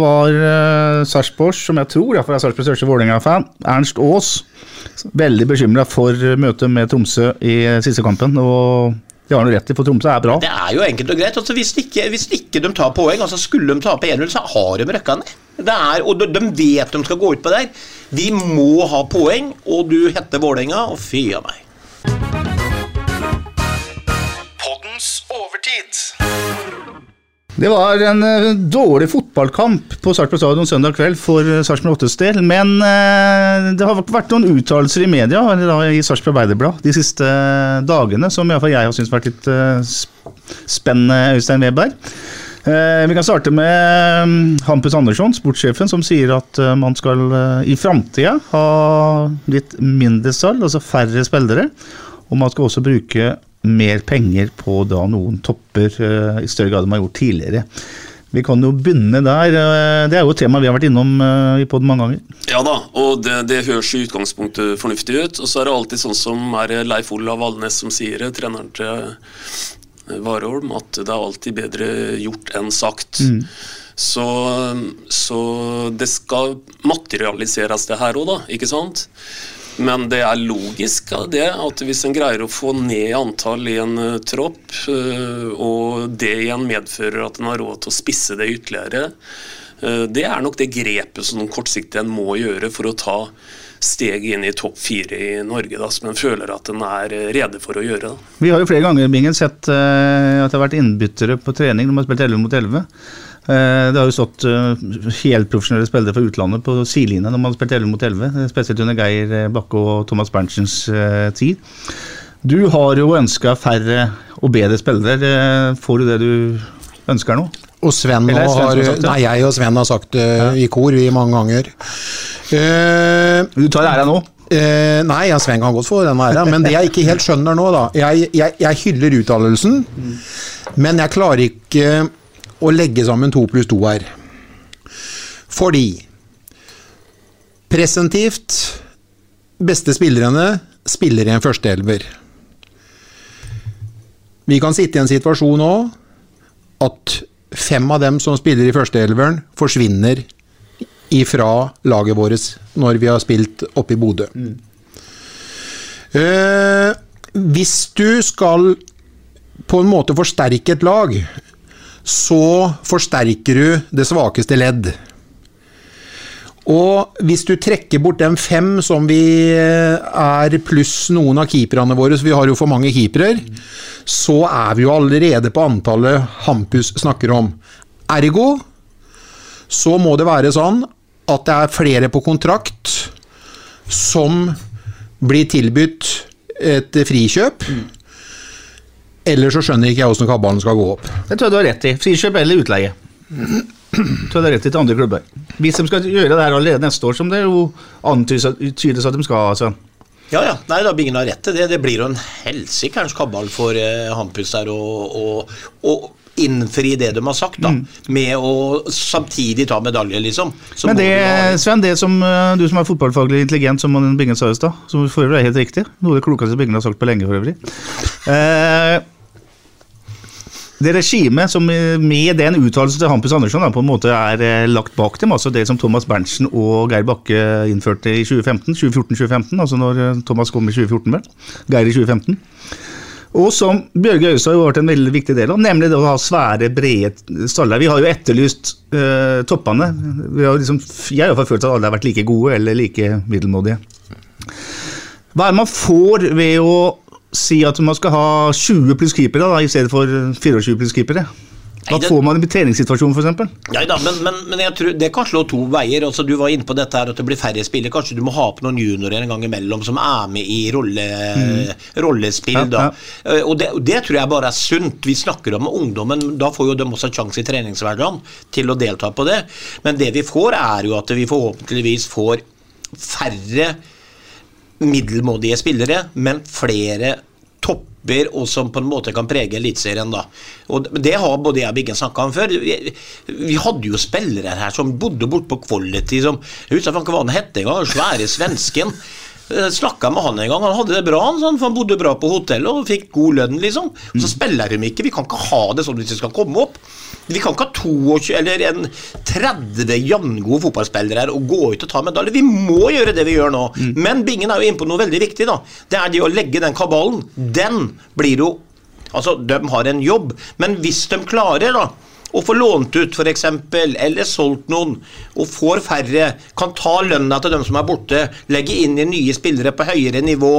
var eh, Sarpsborg, som jeg tror iallfall er Sarpsborgs største Vålerenga-fan, Ernst Aas, veldig bekymra for møtet med Tromsø i siste kampen. Og de har noe rett i, for Tromsø er bra. Det er jo enkelt og greit. Altså, hvis, ikke, hvis ikke de tar poeng, altså skulle de tape 1-0, så har de røkka ned. Det er, og de, de vet de skal gå ut på der. Vi må ha poeng, og du heter Vålerenga, og fy a meg. Det var en uh, dårlig fotballkamp på Sarpsborg stadion søndag kveld for uh, Sarpsborg 8s del, men uh, det har vært noen uttalelser i media, eller da i Sarpsborg Arbeiderblad, de siste uh, dagene som iallfall jeg har syntes vært litt eh, spennende, Øystein Weberg. Eh, vi kan starte med Hampus Andersson, sportssjefen, som sier at eh, man skal eh, i framtida ha litt mindre salg, altså færre spillere. Og man skal også bruke mer penger på da noen topper eh, i større grad enn man har gjort tidligere. Vi kan jo begynne der. eh, det er jo et tema vi har vært innom eh, i podden mange ganger. Ja da, og det, det høres i utgangspunktet fornuftig ut. Og så er det alltid sånn som er Leif Olav Valnes som sier det, treneren til Warholm, at det er alltid bedre gjort enn sagt. Så, så det skal materialiseres det her òg, da, ikke sant? Men det er logisk av det at hvis en greier å få ned antall i en eh, tropp, eh, og det igjen medfører at en har råd til å spisse det ytterligere, eh, det er nok det grepet som kortsiktig en må gjøre for å ta steg inn i topp fire i Norge, da, som en føler at en er rede for å gjøre. Da. Vi har jo flere ganger Bingen, sett at det har vært innbyttere på trening når man har spilt 11 mot 11. Eh, det har jo stått helt helprofesjonelle spillere fra utlandet på sidelinja når man har spilt 11 mot 11, eh, spesielt under Geir eh, Bakke og Thomas Berntsens eh, tid. Du har jo ønska færre og bedre spillere. Eh, får du det du ønsker nå? Og Sven, Eller er har, har nei, jeg og Sven har sagt det i kor vi mange ganger. Uh, Du tar æra nå? Uh, nei, ja, Sven kan godt få den æra, men det jeg ikke helt skjønner nå, da Jeg, jeg, jeg hyller uttalelsen, men jeg klarer ikke å legge sammen to pluss to her. Fordi presentivt beste spillerne spiller i en førsteelver. Vi kan sitte i en situasjon nå at fem av dem som spiller i førsteelveren, forsvinner ifra laget vårt når vi har spilt oppe i Bodø. Eh, hvis du skal på en måte forsterke et lag, så forsterker du det svakeste ledd. Og hvis du trekker bort den fem som vi eh, er pluss noen av keeperne våre, så vi har jo for mange keepere, så er vi jo allerede på antallet Hampus snakker om. Ergo så må det være sånn at det er flere på kontrakt som blir tilbudt et frikjøp. Eller så skjønner ikke jeg åssen kabalen skal gå opp. Det tror jeg du har rett i. Frikjøp eller utleie. Tror jeg du har rett i til andre klubber. Hvis de skal gjøre det her allerede neste år, som det jo antydes at de skal, Sven. Ja, ja. Nei, da Bingen har rett til det. Det blir jo en helsikers kabal for eh, Hampus der å å- å innfri det de har sagt, da. Med å samtidig ta medalje, liksom. Så Men det, ha- Sven, det som eh, du som er fotballfaglig intelligent, som Bingen sa i stad, som for øvrig er helt riktig, noe av det klokeste Bingen har sagt på lenge for øvrig eh, Det regimet som eh, med den uttalelsen til Hampus Andersson da, på en måte er eh, lagt bak dem, altså det som Thomas Berntsen og Geir Bakke innførte i 2014-2015, altså når eh, Thomas kom i 2014, vel, Geir i 2015. Og som Bjørge Øystad har vært en veldig viktig del av, nemlig det å ha svære, brede staller. Vi har jo etterlyst eh, toppene. Har liksom, jeg har følt at alle har vært like gode eller like middelmådige. Hva er det man får ved å si at man skal ha 20 pluss keepere da, i stedet for 24 pluss keepere? Da får man i treningssituasjonen, f.eks.? Ja, da, men, men, men jeg tror det kan slå to veier. Altså, du var inne på dette her at det blir færre spillere. Kanskje du må ha på noen juniorer en gang imellom som er med i rolle, rollespill. Ja, da. Eh, Og det, det tror jeg bare er sunt. Vi snakker om ungdommen, da får jo de også sjanse i treningshverdagen til å delta på det. Men det vi får, er jo at vi forhåpentligvis får færre middelmådige spillere, men flere topper og som på en måte kan prege Eliteserien. Det har både jeg og Biggen snakka om før. Vi, vi hadde jo spillere her som bodde borte på Quality som Jeg husker ikke hva han het engang, svære svensken. Snakka med han en gang, han hadde det bra, han, sånn, for han bodde bra på hotellet og fikk god lønn, liksom. Så spiller de ikke. Vi kan ikke ha det sånn hvis vi skal komme opp. Vi kan ikke ha 22 eller en 30 jevngode fotballspillere her og gå ut og ta medalje. Vi må gjøre det vi gjør nå. Men Bingen er jo inne på noe veldig viktig. da. Det er det å legge den kabalen. Den blir jo Altså, de har en jobb, men hvis de klarer da å få lånt ut f.eks., eller solgt noen, og får færre, kan ta lønna til dem som er borte, legge inn i nye spillere på høyere nivå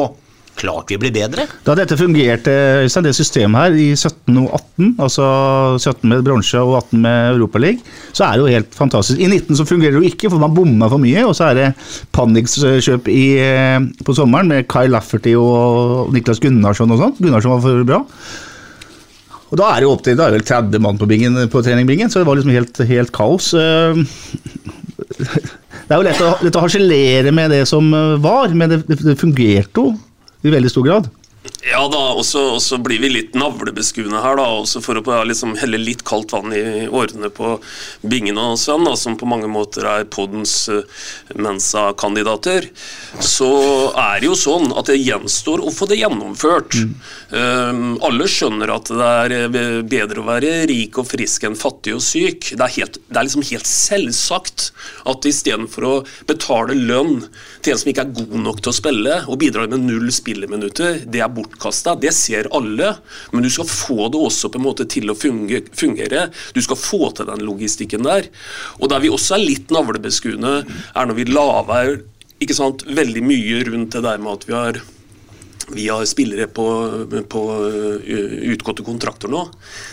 Klart vi blir bedre. Da dette fungerte, Øystein, det systemet her, i 17 og 18, altså 17 med bronse og 18 med Europaligaen, så er det jo helt fantastisk. I 19 så fungerer det jo ikke, for man bomma for mye, og så er det panikkjøp eh, på sommeren med Kai Lafferty og Niklas Gunnarsson og sånn. Gunnarsson var for bra. Og da er det jo opp til, da det vel 30 mann på, bingen, på treningbingen, så det var liksom helt, helt kaos. Eh, Det er jo lett å, lett å harselere med det som eh, var, men det, det fungerte jo i veldig stor grad. Ja da, og så blir vi litt navlebeskuende her, da, også for å liksom helle litt kaldt vann i årene på Bingen og Sven, da, som på mange måter er poddens uh, Mensa-kandidater. Så er det jo sånn at det gjenstår å få det gjennomført. Um, alle skjønner at det er eh, bedre å være rik og frisk enn fattig og syk. Det er, helt, det er liksom helt selvsagt at istedenfor å betale lønn til en som ikke er god nok til å spille, og bidrar med null spilleminutter, det er bortkasta. Det ser alle, men du skal få det også på en måte til å fungere. Du skal få til den logistikken der. Og der vi også er litt navlebeskuende, er når vi laver ikke sant, veldig mye rundt det der med at vi har vi har spillere på, på uh, utgåtte kontrakter nå.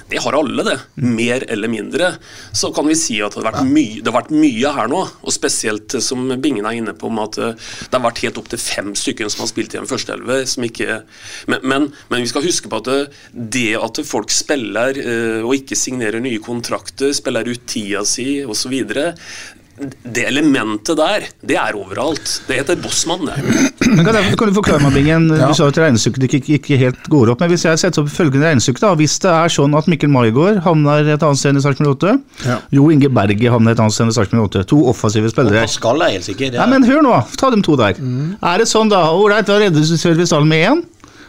Det har alle, det. Mer eller mindre. Så kan vi si at det har vært, mye, det har vært mye her nå. Og spesielt eh, som Bingen er inne på, med at eh, det har vært helt opp til fem stykker som har spilt i en førsteelve. som men, men, men vi skal huske på at det, at folk spiller eh, og ikke signerer nye kontrakter, spiller ut tida si osv. Det elementet der, det er overalt. Det heter Bossmann, det. Men kan, jeg, kan du forklare meg, Bingen? Du sa at regnestykket ikke, ikke helt går opp. Men hvis jeg setter opp følgende regnestykke, da. Hvis det er sånn at Mikkel Maigård havner et annet sted i Sarpsborg 8, Ja. Jo Inge Berge havner et annet sted i Sarpsborg 8, to offensive Og spillere Pascal er helt sikker. Nei, men hør nå, ta dem to der. Er det sånn, da? Ålreit, da reduserer vi stallen med én.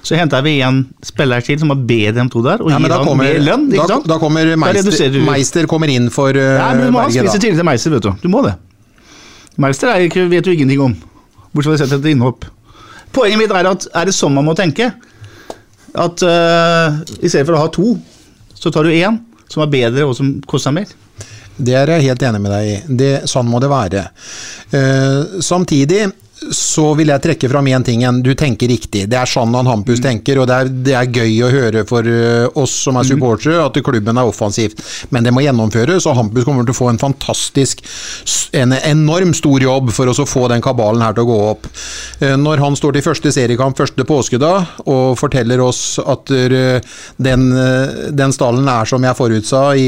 Så henter vi en spiller til som er bedre enn to der, og Ja, gir da han mer lønn. ikke sant? da kommer Meister, da. Meister kommer inn for uh, Ja, men du må ha Berge, spise da. tidligere til Meister, vet du. Du må det. Meister er ikke, vet du ingenting om, bortsett fra å sette et innhopp. Poenget mitt er at er det sånn man må tenke? At uh, i stedet for å ha to, så tar du én som er bedre og som koster mer? Det er jeg helt enig med deg i. Det, sånn må det være. Uh, samtidig så vil jeg trekke fram én ting igjen. Du tenker riktig. Det er sånn han Hampus tenker, og det er, det er gøy å høre for eh, oss som er supportere at klubben er offensivt. Men det må gjennomføres, og Hampus kommer til å få en fantastisk, en enorm stor jobb for oss å få den kabalen her til å gå opp. Eh, Når han står til første seriekamp første påskedag og forteller oss at eh, den, den stallen er som jeg forutsa i,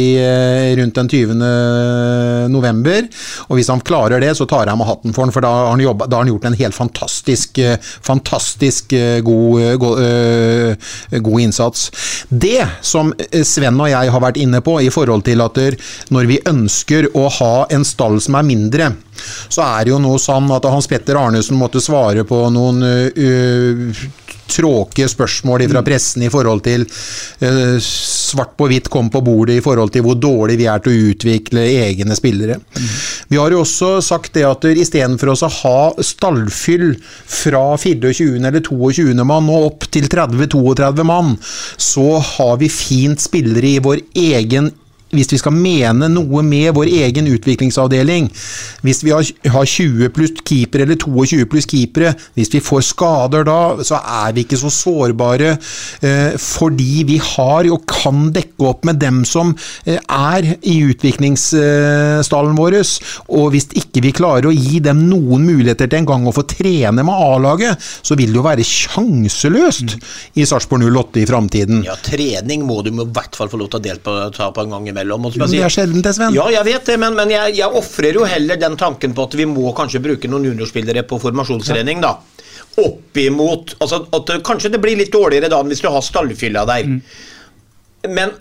rundt den 20. november, og hvis han klarer det, så tar jeg med hatten for han, for da har han, jobbet, da har han gjort en helt fantastisk, eh, fantastisk eh, god, eh, god, god innsats. Det som Sven og jeg har vært inne på i forhold til at når vi ønsker å ha en stall som er mindre, så er det jo noe sånn at Hans Petter Arnesen måtte svare på noen uh, tråkige spørsmål fra pressen i forhold til eh, svart på hvitt kom på bordet i forhold til hvor dårlig vi er til å utvikle egne spillere. Vi har jo også sagt det at istedenfor å ha stallfyll fra 24. eller 22. mann og opp til 30-32 mann, så har vi fint spillere i vår egen hvis vi skal mene noe med vår egen utviklingsavdeling, hvis vi har, har 20 pluss keepere eller 22 pluss keepere, hvis vi får skader da, så er vi ikke så sårbare eh, fordi vi har og kan dekke opp med dem som eh, er i utviklingsstallen vår. Og hvis ikke vi klarer å gi dem noen muligheter til en gang å få trene med A-laget, så vil det jo være sjanseløst i Sarpsborg 08 i framtiden. Ja, trening må du i hvert fall få lov til å delta ta på en gang imellom. Og som jeg Men det er sjelden, det, Sven. Ja, jeg vet det, men, men jeg, jeg ofrer jo heller den tanken på at vi må kanskje bruke noen juniorspillere på formasjonstrening, da. Oppimot altså at Kanskje det blir litt dårligere da enn hvis du har stallfylla der. Men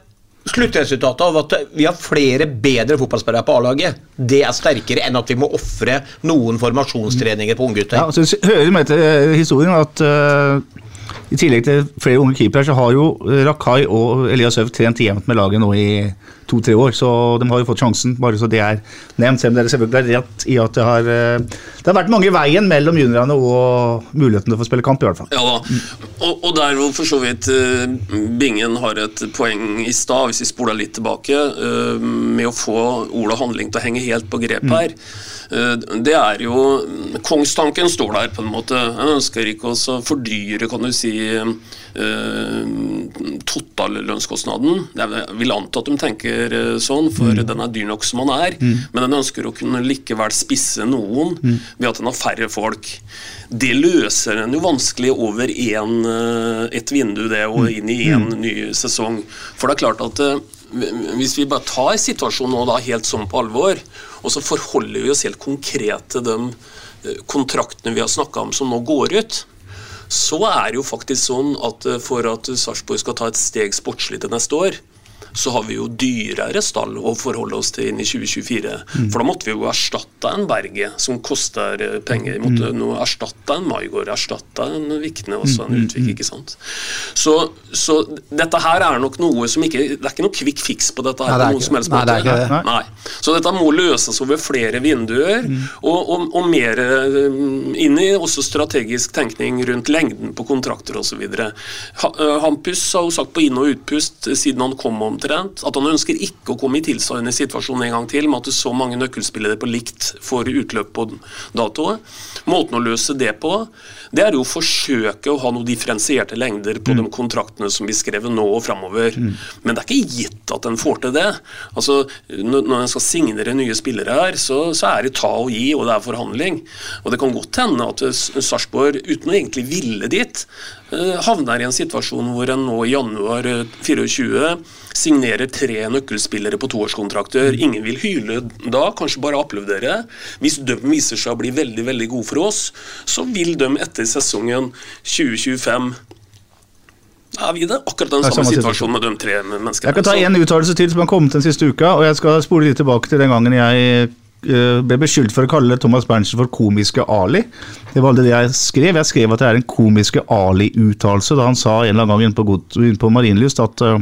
sluttresultatet av at vi har flere bedre fotballspillere på A-laget, det er sterkere enn at vi må ofre noen formasjonstreninger på unggutter. Ja, altså, hører med til eh, historien at uh, i tillegg til flere unge keepere, så har jo eh, Rakai og Elias Høv trent jevnt med laget nå i to-tre år. Så de har jo fått sjansen, bare så det er nevnt. Selv om dere selvfølgelig har rett i at det har, eh, det har vært mange i veien mellom juniorene og muligheten til å få spille kamp, i hvert fall. Ja da. Og, og der hvor for så vidt eh, Bingen har et poeng i stad, hvis vi spoler litt tilbake, eh, med å få ord og handling til å henge helt på grep her. Eh, det er jo Kongstanken står der, på en måte. Jeg ønsker ikke å fordyre, kan du si, eh, totallønnskostnaden. Jeg vil anta at de tenker eh, sånn, for Mm. den er dyr nok som den er. Men den ønsker å kunne likevel spisse noen ved at den har færre folk. Det løser en jo vanskelig over en, eh, et vindu, det, og inn i en ny sesong. For det er klart at eh, hvis vi bare tar situasjonen nå da helt sånn på alvor, og så forholder vi oss helt konkret til de eh, kontraktene vi har snakka om som nå går ut, så er det jo faktisk sånn at eh, for at Sarpsborg skal ta et steg sportslig til neste år, så har vi jo dyrere stall å forholde oss til inn i 2024. Mm. For da måtte vi jo erstatte en Berge, som koster eh, penger. Vi måtte nå erstatte en Maigård, erstatte en Vikne og så en Mm, Utvik. ikke sant? Så, så dette her er nok noe som ikke Det er ikke noe quick fix på dette. her Nei, det på noen som helst det. Nei, det er det. Nei. Så dette må løses over flere vinduer, og, og, og mer eh, inn i også strategisk tenkning rundt lengden på kontrakter osv. Hampus har jo sagt på inn- og utpust eh, siden han kom omtrent, at han ønsker ikke å komme i tilsvarende situasjon en gang til, med at det er så mange nøkkelspillere på likt får utløp på datoet. Måten å løse det på, det er jo å forsøke å ha noen differensierte lengder på de kontraktene som blir skrevet nå og framover. Men det er ikke gitt at en får til det. Altså, når en skal signere nye spillere her, så, så er det ta og gi, og det er forhandling. Og det kan godt hende at Sarpsborg, uten å egentlig ville dit, havner i en situasjon hvor en nå i januar eh, 24 signerer tre nøkkelspillere på toårskontrakter. Ingen vil hyle da, kanskje bare applaudere. Hvis de viser seg å bli veldig veldig gode for oss, så vil de etter sesongen 2025 er vi i det? Akkurat den samme samme situasjonen med de tre menneskene. Jeg kan ta en uttalelse til som har kommet den siste uka, og jeg skal spole litt tilbake til den gangen jeg eh, ble beskyldt for å kalle Thomas Berntsen for komiske Ali. Det var aldri det jeg skrev. Jeg skrev at det er en komiske Ali-uttalelse da han sa en eller annen gang inne på, God- på Marienlyst at uh,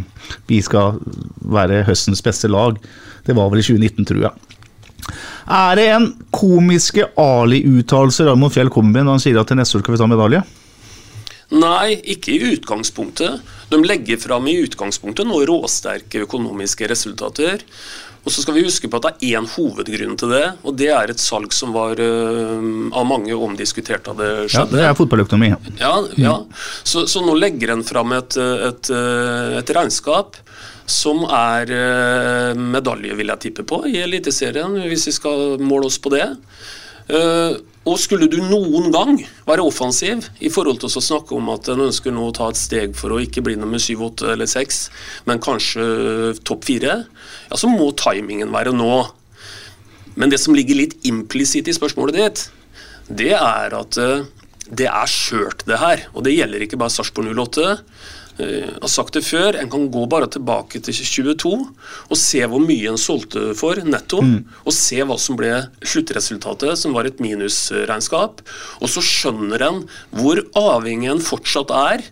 vi skal være høstens beste lag. Det var vel i 2019, tror jeg. Er det en komiske Ali-uttalelse Raymond Fjell kommer med når han sier at til neste år skal vi ta medalje? Nei, ikke i utgangspunktet. De legger fram i utgangspunktet noen råsterke økonomiske resultater. Og så skal vi huske på at det er én hovedgrunn til det, og det er et salg som var uh, av mange omdiskutert da det Ja, det er fotballøkonomi. Ja, ja. Så, så nå legger en fram et, et, et regnskap som er eh, medalje, vil jeg tippe på, i Eliteserien, hvis vi skal måle oss på det. Eh, og skulle du noen gang være offensiv i forhold til å snakke om at en ønsker nå å ta et steg for å ikke bli nummer syv, åtte eller seks, men kanskje topp fire, ja, så må timingen være nå. Men det som ligger litt implisitt i spørsmålet ditt, det er at eh, det er skjørt, det her. Og det gjelder ikke bare Sarpsborg 08. Eh, Jeg har sagt det før, en kan gå bare tilbake til 22 og se hvor mye en solgte for netto, og se hva som ble sluttresultatet, som var et minusregnskap. Og så skjønner en hvor avhengig en fortsatt er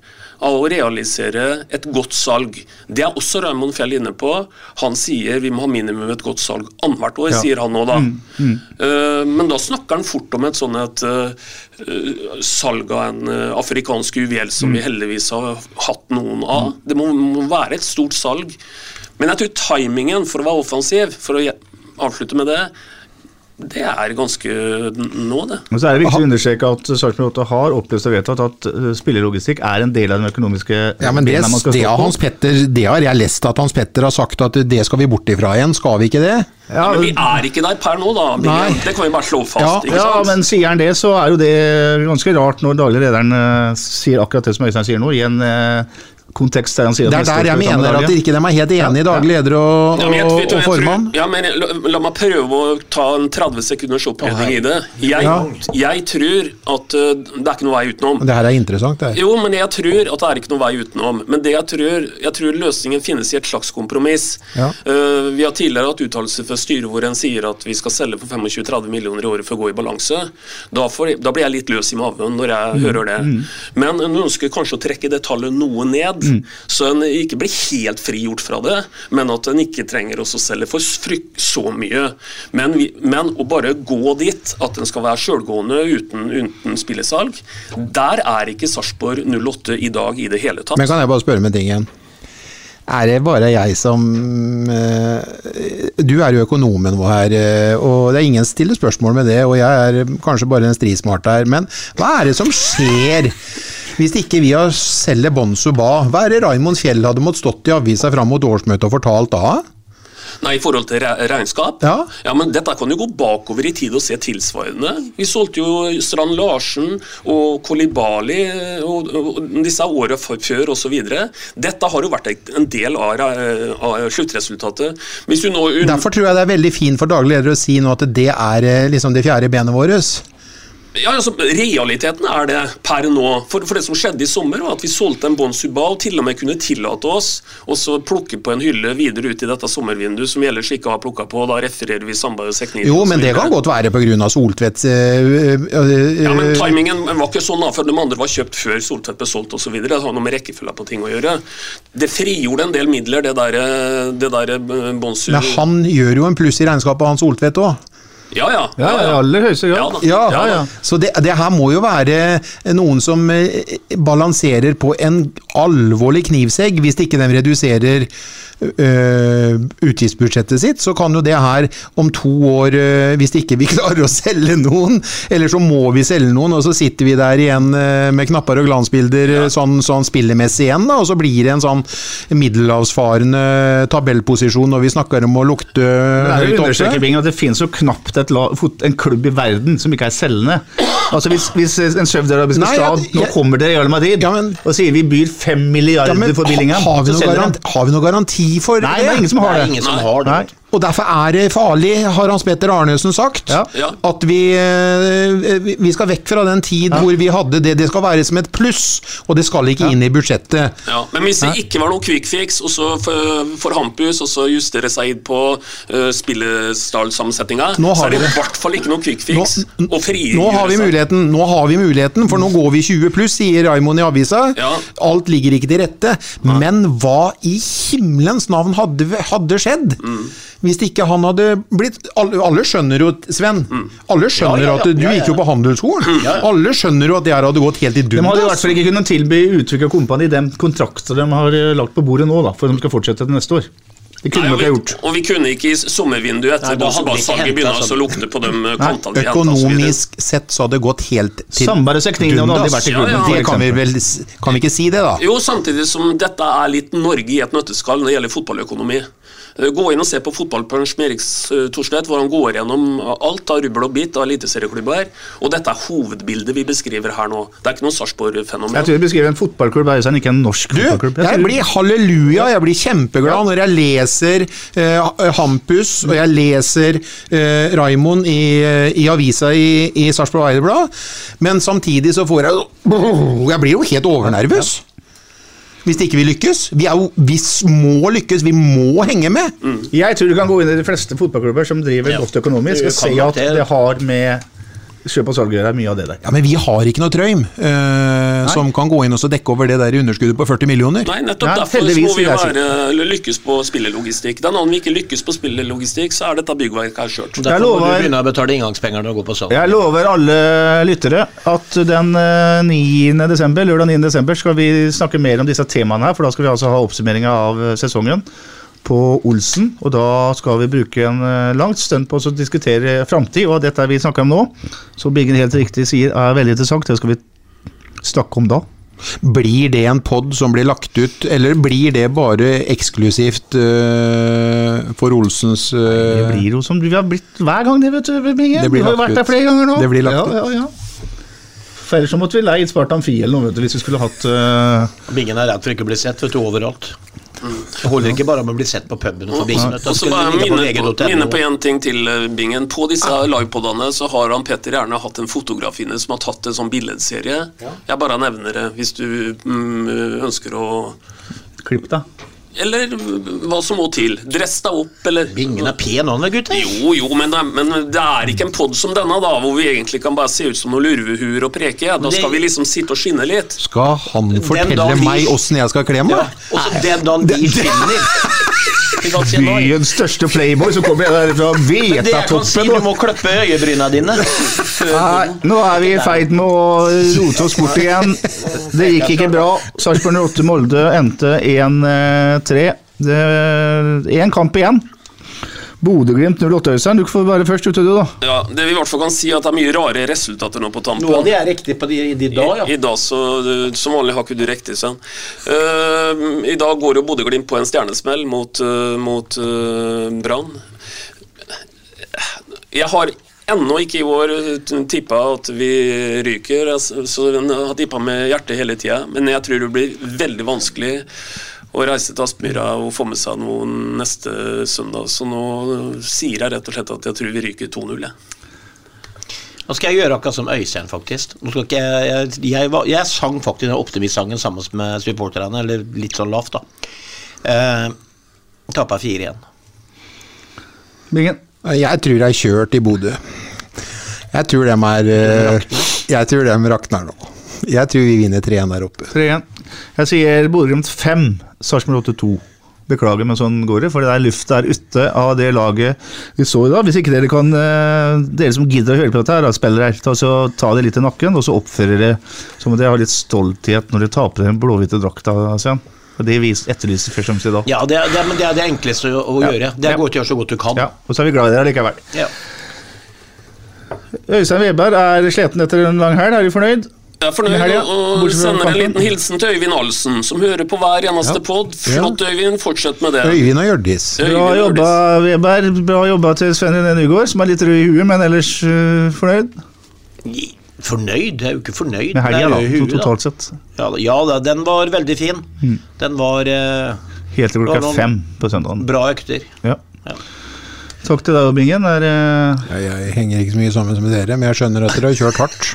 av å realisere et godt salg. Det er også Raymond Fjell inne på. Han sier vi må ha minimum et godt salg annethvert år, Ja. sier han nå da. Mm, mm. Eh, men da snakker han fort om et sånn et eh, salg av en uh, afrikansk juvel som Mm. vi heldigvis har hatt noen av. Det må, må være et stort salg. Men jeg tror timingen for å være offensiv, for å avslutte med det, det er ganske nå, det. Men så er det viktig å understreke at Sarpsborg 8 har oppløst og vedtatt at spillerlogistikk er en del av den økonomiske Ja, men det, man skal det, har. Hans Petter, det har jeg lest at Hans Petter har sagt at det skal vi bort ifra igjen, skal vi ikke det? Ja, Men vi er ikke der per nå, da. Nei. Det kan vi bare slå fast. Ja, ikke ja, men sier han det, så er jo det ganske rart når daglig lederen uh, sier akkurat det som Øystein sier nå, i en uh, kontekst der han sier at Det er der jeg mener at medalje. ikke de er helt enige, daglig leder og, Ja, men jeg- og, og formann. tror-. Ja, men la, la meg prøve å ta en 30 sekunders oppredning i det. Jeg, Ja. jeg tror at uh, det er ikke noe vei utenom. Det her er interessant, det. Jo, men jeg tror at det er ikke noe vei utenom. Men det jeg tror, jeg tror løsningen finnes i et slags kompromiss. Ja. Uh, vi har tidligere hatt uttalelser fra styret hvor en sier at vi skal selge for 25-30 millioner i året for å gå i balanse. Da, får, da blir jeg litt løs i maven når jeg Mm. hører det. Mm. Men en ønsker kanskje å trekke det tallet noe ned, Mm. så en ikke blir helt frigjort fra det, men at en ikke trenger å selge for frykt så mye. Men, vi, men å bare gå dit, at en skal være sjølgående uten, uten spillesalg, der er ikke Sarpsborg 08 i dag i det hele tatt. Men kan jeg bare spørre med ting igjen? Er det bare jeg som eh, Du er jo økonomen vår her, eh, og det er ingen som stiller spørsmål med det, og jeg er kanskje bare en strismart her, men hva er det som skjer? Hvis ikke vi har selger Bonzo ba, hva er det Raymond Fjell hadde måttet stått i avisa fram mot årsmøtet og fortalt da? Nei, I forhold til re regnskap? Ja. men Dette kan jo gå bakover i tid og se tilsvarende. Vi solgte jo Strand Larsen og Kolibali og, og disse åra før osv. Dette har jo vært en del av, av sluttresultatet. Derfor tror jeg det er veldig fint for daglig leder å si nå at det er eh, liksom det fjerde benet vårt. Ja, altså, Realiteten er det per nå. For, for det som skjedde i sommer, var at vi solgte en Bon Suba og til og med kunne tillate oss å så plukke på en hylle videre ut i dette sommervinduet, som vi ellers ikke har plukka på. Da refererer vi Samba og Seknir. Jo, men det kan godt være pga. Soltvedts øh, øh, Ja, men øh, Timingen var ikke sånn, da, for de andre var kjøpt før Soltvedt ble solgt osv. Det har noe med rekkefølga på ting å gjøre. Det frigjorde en del midler, det der, det der Bon Bonsu Men han gjør jo en pluss i regnskapet, han Soltvedt òg. Ja, ja. Ja, i aller høyeste grad. Ja, da. Ja, Ja, så det, det her må jo være noen som eh, balanserer på en alvorlig knivsegg, hvis ikke de reduserer utgiftsbudsjettet sitt, så kan jo det her om to år, øh, hvis ikke vi klarer å selge noen, eller så må vi selge noen, og så sitter vi der igjen øh, med knapper og glansbilder ja. sånn, sånn spillemessig igjen, da, og så blir det en sånn middelhavsfarende tabellposisjon når vi snakker om å lukte høyt oppe. at det finnes jo knapt la, en klubb i verden som ikke er selgende. Altså Hvis, hvis en saudiarabisk jeg- nå kommer til Real Madrid og sier vi byr fem milliarder Ja, men for Billingham, har, vi så selger han. har vi noen garanti for Nei, det? er ingen som har det. ingen som har det. Og derfor er det farlig, har Hans Petter Arnesen sagt, Ja. at vi, eh, vi- vi skal vekk fra den tid hvor vi hadde det. Det skal være som et pluss, og det skal ikke inn i budsjettet. Ja, men hvis det ikke var noe quick fix, og så for, Hampus og så justere seg på uh, spillestallsammensetninga, så er det i hvert fall ikke noe quick fix å frigjøre Nå har vi seg. muligheten, nå har vi muligheten, for nå går vi 20 pluss, sier Raymond i avisa. Ja. Alt ligger ikke til rette. Men hva i himmelens navn hadde, hadde skjedd? Mm. Hvis ikke han hadde blitt Alle, alle skjønner jo, Sven, Mm. alle skjønner Ja, ja, ja. at du gikk jo på handelshskolen. Alle skjønner jo at det her hadde gått helt i dundas. De hadde i hvert fall ikke kunnet tilby Utvikla Kompani den kontrakten de har eh, lagt på bordet nå, da, for de skal fortsette til neste år. Det kunne Nei, og, ikke gjort. og vi kunne ikke i sommervinduet etter vi Bosebas-salget begynne sånn. å lukte på de eh, kontene vi hentet og så. Økonomisk sett så hadde det gått helt til dundas Seknine hadde vært i klubben, Ja, ja. Det kan vi vel Kan vi ikke si det, da? Jo, samtidig som dette er litt Norge i et nøtteskall når det gjelder fotballøkonomi. Eh, Gå inn og se på Fotballpunch med Erik eh, Thorstvedt, hvor han går gjennom alt av rubbel og bit av eliteserieklubber. Og dette er hovedbildet vi beskriver her nå. Det er ikke noe Sarpsborg-fenomen. Jeg tror vi beskriver en fotballklubb, her, ikke en norsk Du, fotballklubb. jeg jeg blir halleluja, jeg blir kjempeglad når jeg leser eh, Hampus og jeg leser eh, Raimond i, eh, i avisa i, i Sarpsborg Eiderblad, men samtidig så får jeg Jeg blir jo helt overnervøs. Hvis ikke vi lykkes. Vi, er jo, vi må lykkes, vi må henge med. Jeg tror du kan gå inn i de fleste fotballklubber som driver Ja, godt økonomisk, og si se at det har med kjøp og salg er Mye av det der. Ja, Men vi har ikke noe trøym eh, som kan gå inn og så dekke over det der underskuddet på 40 millioner. Nei, nettopp Nei, derfor så må vi være, lykkes på spillelogistikk. Den dagen vi ikke lykkes på spillelogistikk, så er dette byggverket her kjørt. Derfor må du begynne å betale inngangspenger når du går på salg. Jeg lover alle lyttere at den eh, 9. desember, lørdag 9. desember skal vi snakke mer om disse temaene her, for da skal vi altså ha oppsummeringa av eh, sesongen på Olsen. Og da skal vi bruke en eh, langt stund på å diskutere framtid, og dette vi snakker om nå, som Biggen helt riktig sier er veldig interessant, det skal vi snakke om da. Blir det en pod som blir lagt ut, eller blir det bare eksklusivt uh, for Olsens Det eh, blir jo som vi har blitt hver gang, det, vet du, Bingen. Det blir Vi har lagt vært der flere ganger nå. Det blir lagt ja, ut. Ja, ja. For ellers så måtte vi leid Spartan Fie eller noe, vet du, hvis vi skulle hatt uh... Bingen er redd for ikke å bli sett vet du, overalt. Det holder ikke bare med å bli sett på puben og for Bingen. Og så bare minne på, VG.no. minne på en ting til, eh, Bingen. På disse livepodene så har han Petter gjerne hatt en fotograf inne som har tatt en sånn billedserie. Jeg bare nevner det hvis du mm, ønsker å klipp, da. Eller hva som må til. Dress deg opp, eller Bingen er pen, han er gutter. Jo, jo, men det, er- men det er ikke en pod som denne, da, hvor vi egentlig kan bare se ut som noen lurvehuer og preke. Da skal vi liksom sitte og skinne litt. Skal han fortelle vi- meg åssen jeg skal kle meg? Ja, og så den dagen vi skinner Byens største playboy, så kommer der fra Det jeg kan si, du må klippe øyebryna dine. Nei, nå er vi i ferd med å rote oss bort igjen. Det gikk ikke bra. Sarpsborg 08 Molde endte 1-3. Én kamp igjen. Bodø-Glimt 08 Øystein, du får være først ute, du, da. Ja, Det vi i hvert fall kan si, at det er mye rare resultater nå på tampen. Noe av det er riktig på de, de dag, ja. I, I dag så, Som vanlig har ikke du riktig, Sven. Uh, I dag går jo Bodø-Glimt på en stjernesmell mot, uh, mot uh, Brann. Jeg har ennå ikke i år tippa at vi ryker, altså, så jeg har tippa med hjertet hele tida. Men jeg tror det blir veldig vanskelig å reise til Aspmyra og få med seg noe neste søndag. Så nå sier jeg rett og slett at jeg tror vi ryker 2-0. Nå skal jeg gjøre akkurat som Øystein, faktisk. Nå skal ikke jeg, jeg, jeg, jeg sang faktisk den optimistsangen sammen med supporterne, eller litt sånn lavt, da. Eh, Tappa 4-1. Bingen. Jeg tror jeg kjørt i Bodø. Jeg tror dem er eh, Jeg tror dem rakner nå. Jeg tror vi vinner 3-1 der oppe. 3-1. Jeg sier Bodø-Glimt 5, Sarpsborg 8 2. Beklager, men sånn går det. For det er luft der ute av det laget vi så i dag. Hvis ikke dere kan eh, Dere som gidder å høre på dette, her, spiller spillere, ta, så ta det litt i nakken, og så oppfører dere som om dere har litt stolthet når dere taper den blåhvite drakta. Sven. Og Det vis- etterlyser først og fremst i dag. Ja, det, er- det, men det er det enkleste å, å Ja. gjøre. Det er Ja. å gjøre så godt du kan. Ja, Og så er vi glad i dere likevel. Ja. Øystein Weberg er sliten etter en lang helg. Er du fornøyd? Jeg er fornøyd helga, og sender en liten hilsen til Øyvind Alsen, som hører på hver eneste Ja. pod. Flott, Øyvind. Fortsett med det. Øyvind og Hjørdis. Bra jobba, Weber. Bra jobba til Sven René Nygaard, som er litt rød i huet, men ellers uh, fornøyd Fornøyd? Jeg er jo ikke fornøyd. med helga, da, huet, totalt sett. Ja, ja den var veldig fin. Den var uh, Helt til klokka fem på søndagen. bra økter. Ja. Ja. Takk til deg, Bingen. Der, uh... Jeg, jeg henger ikke så mye sammen med dere, men jeg skjønner at dere har kjørt hardt.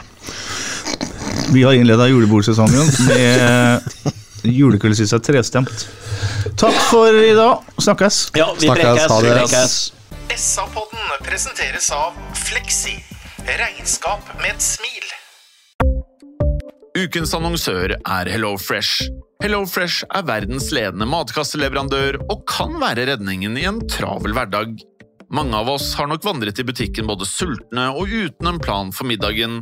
Vi har innleda julebordsesongen med julekulisissa trestemt. Takk for i dag. Snakkes. Ja, vi Snakkes, prekes. SA-podden presenteres av Fleksi. Regnskap med et smil. Ukens annonsør er HelloFresh. HelloFresh er verdens ledende matkasseleverandør og kan være redningen i en travel hverdag. Mange av oss har nok vandret i butikken både sultne og uten en plan for middagen,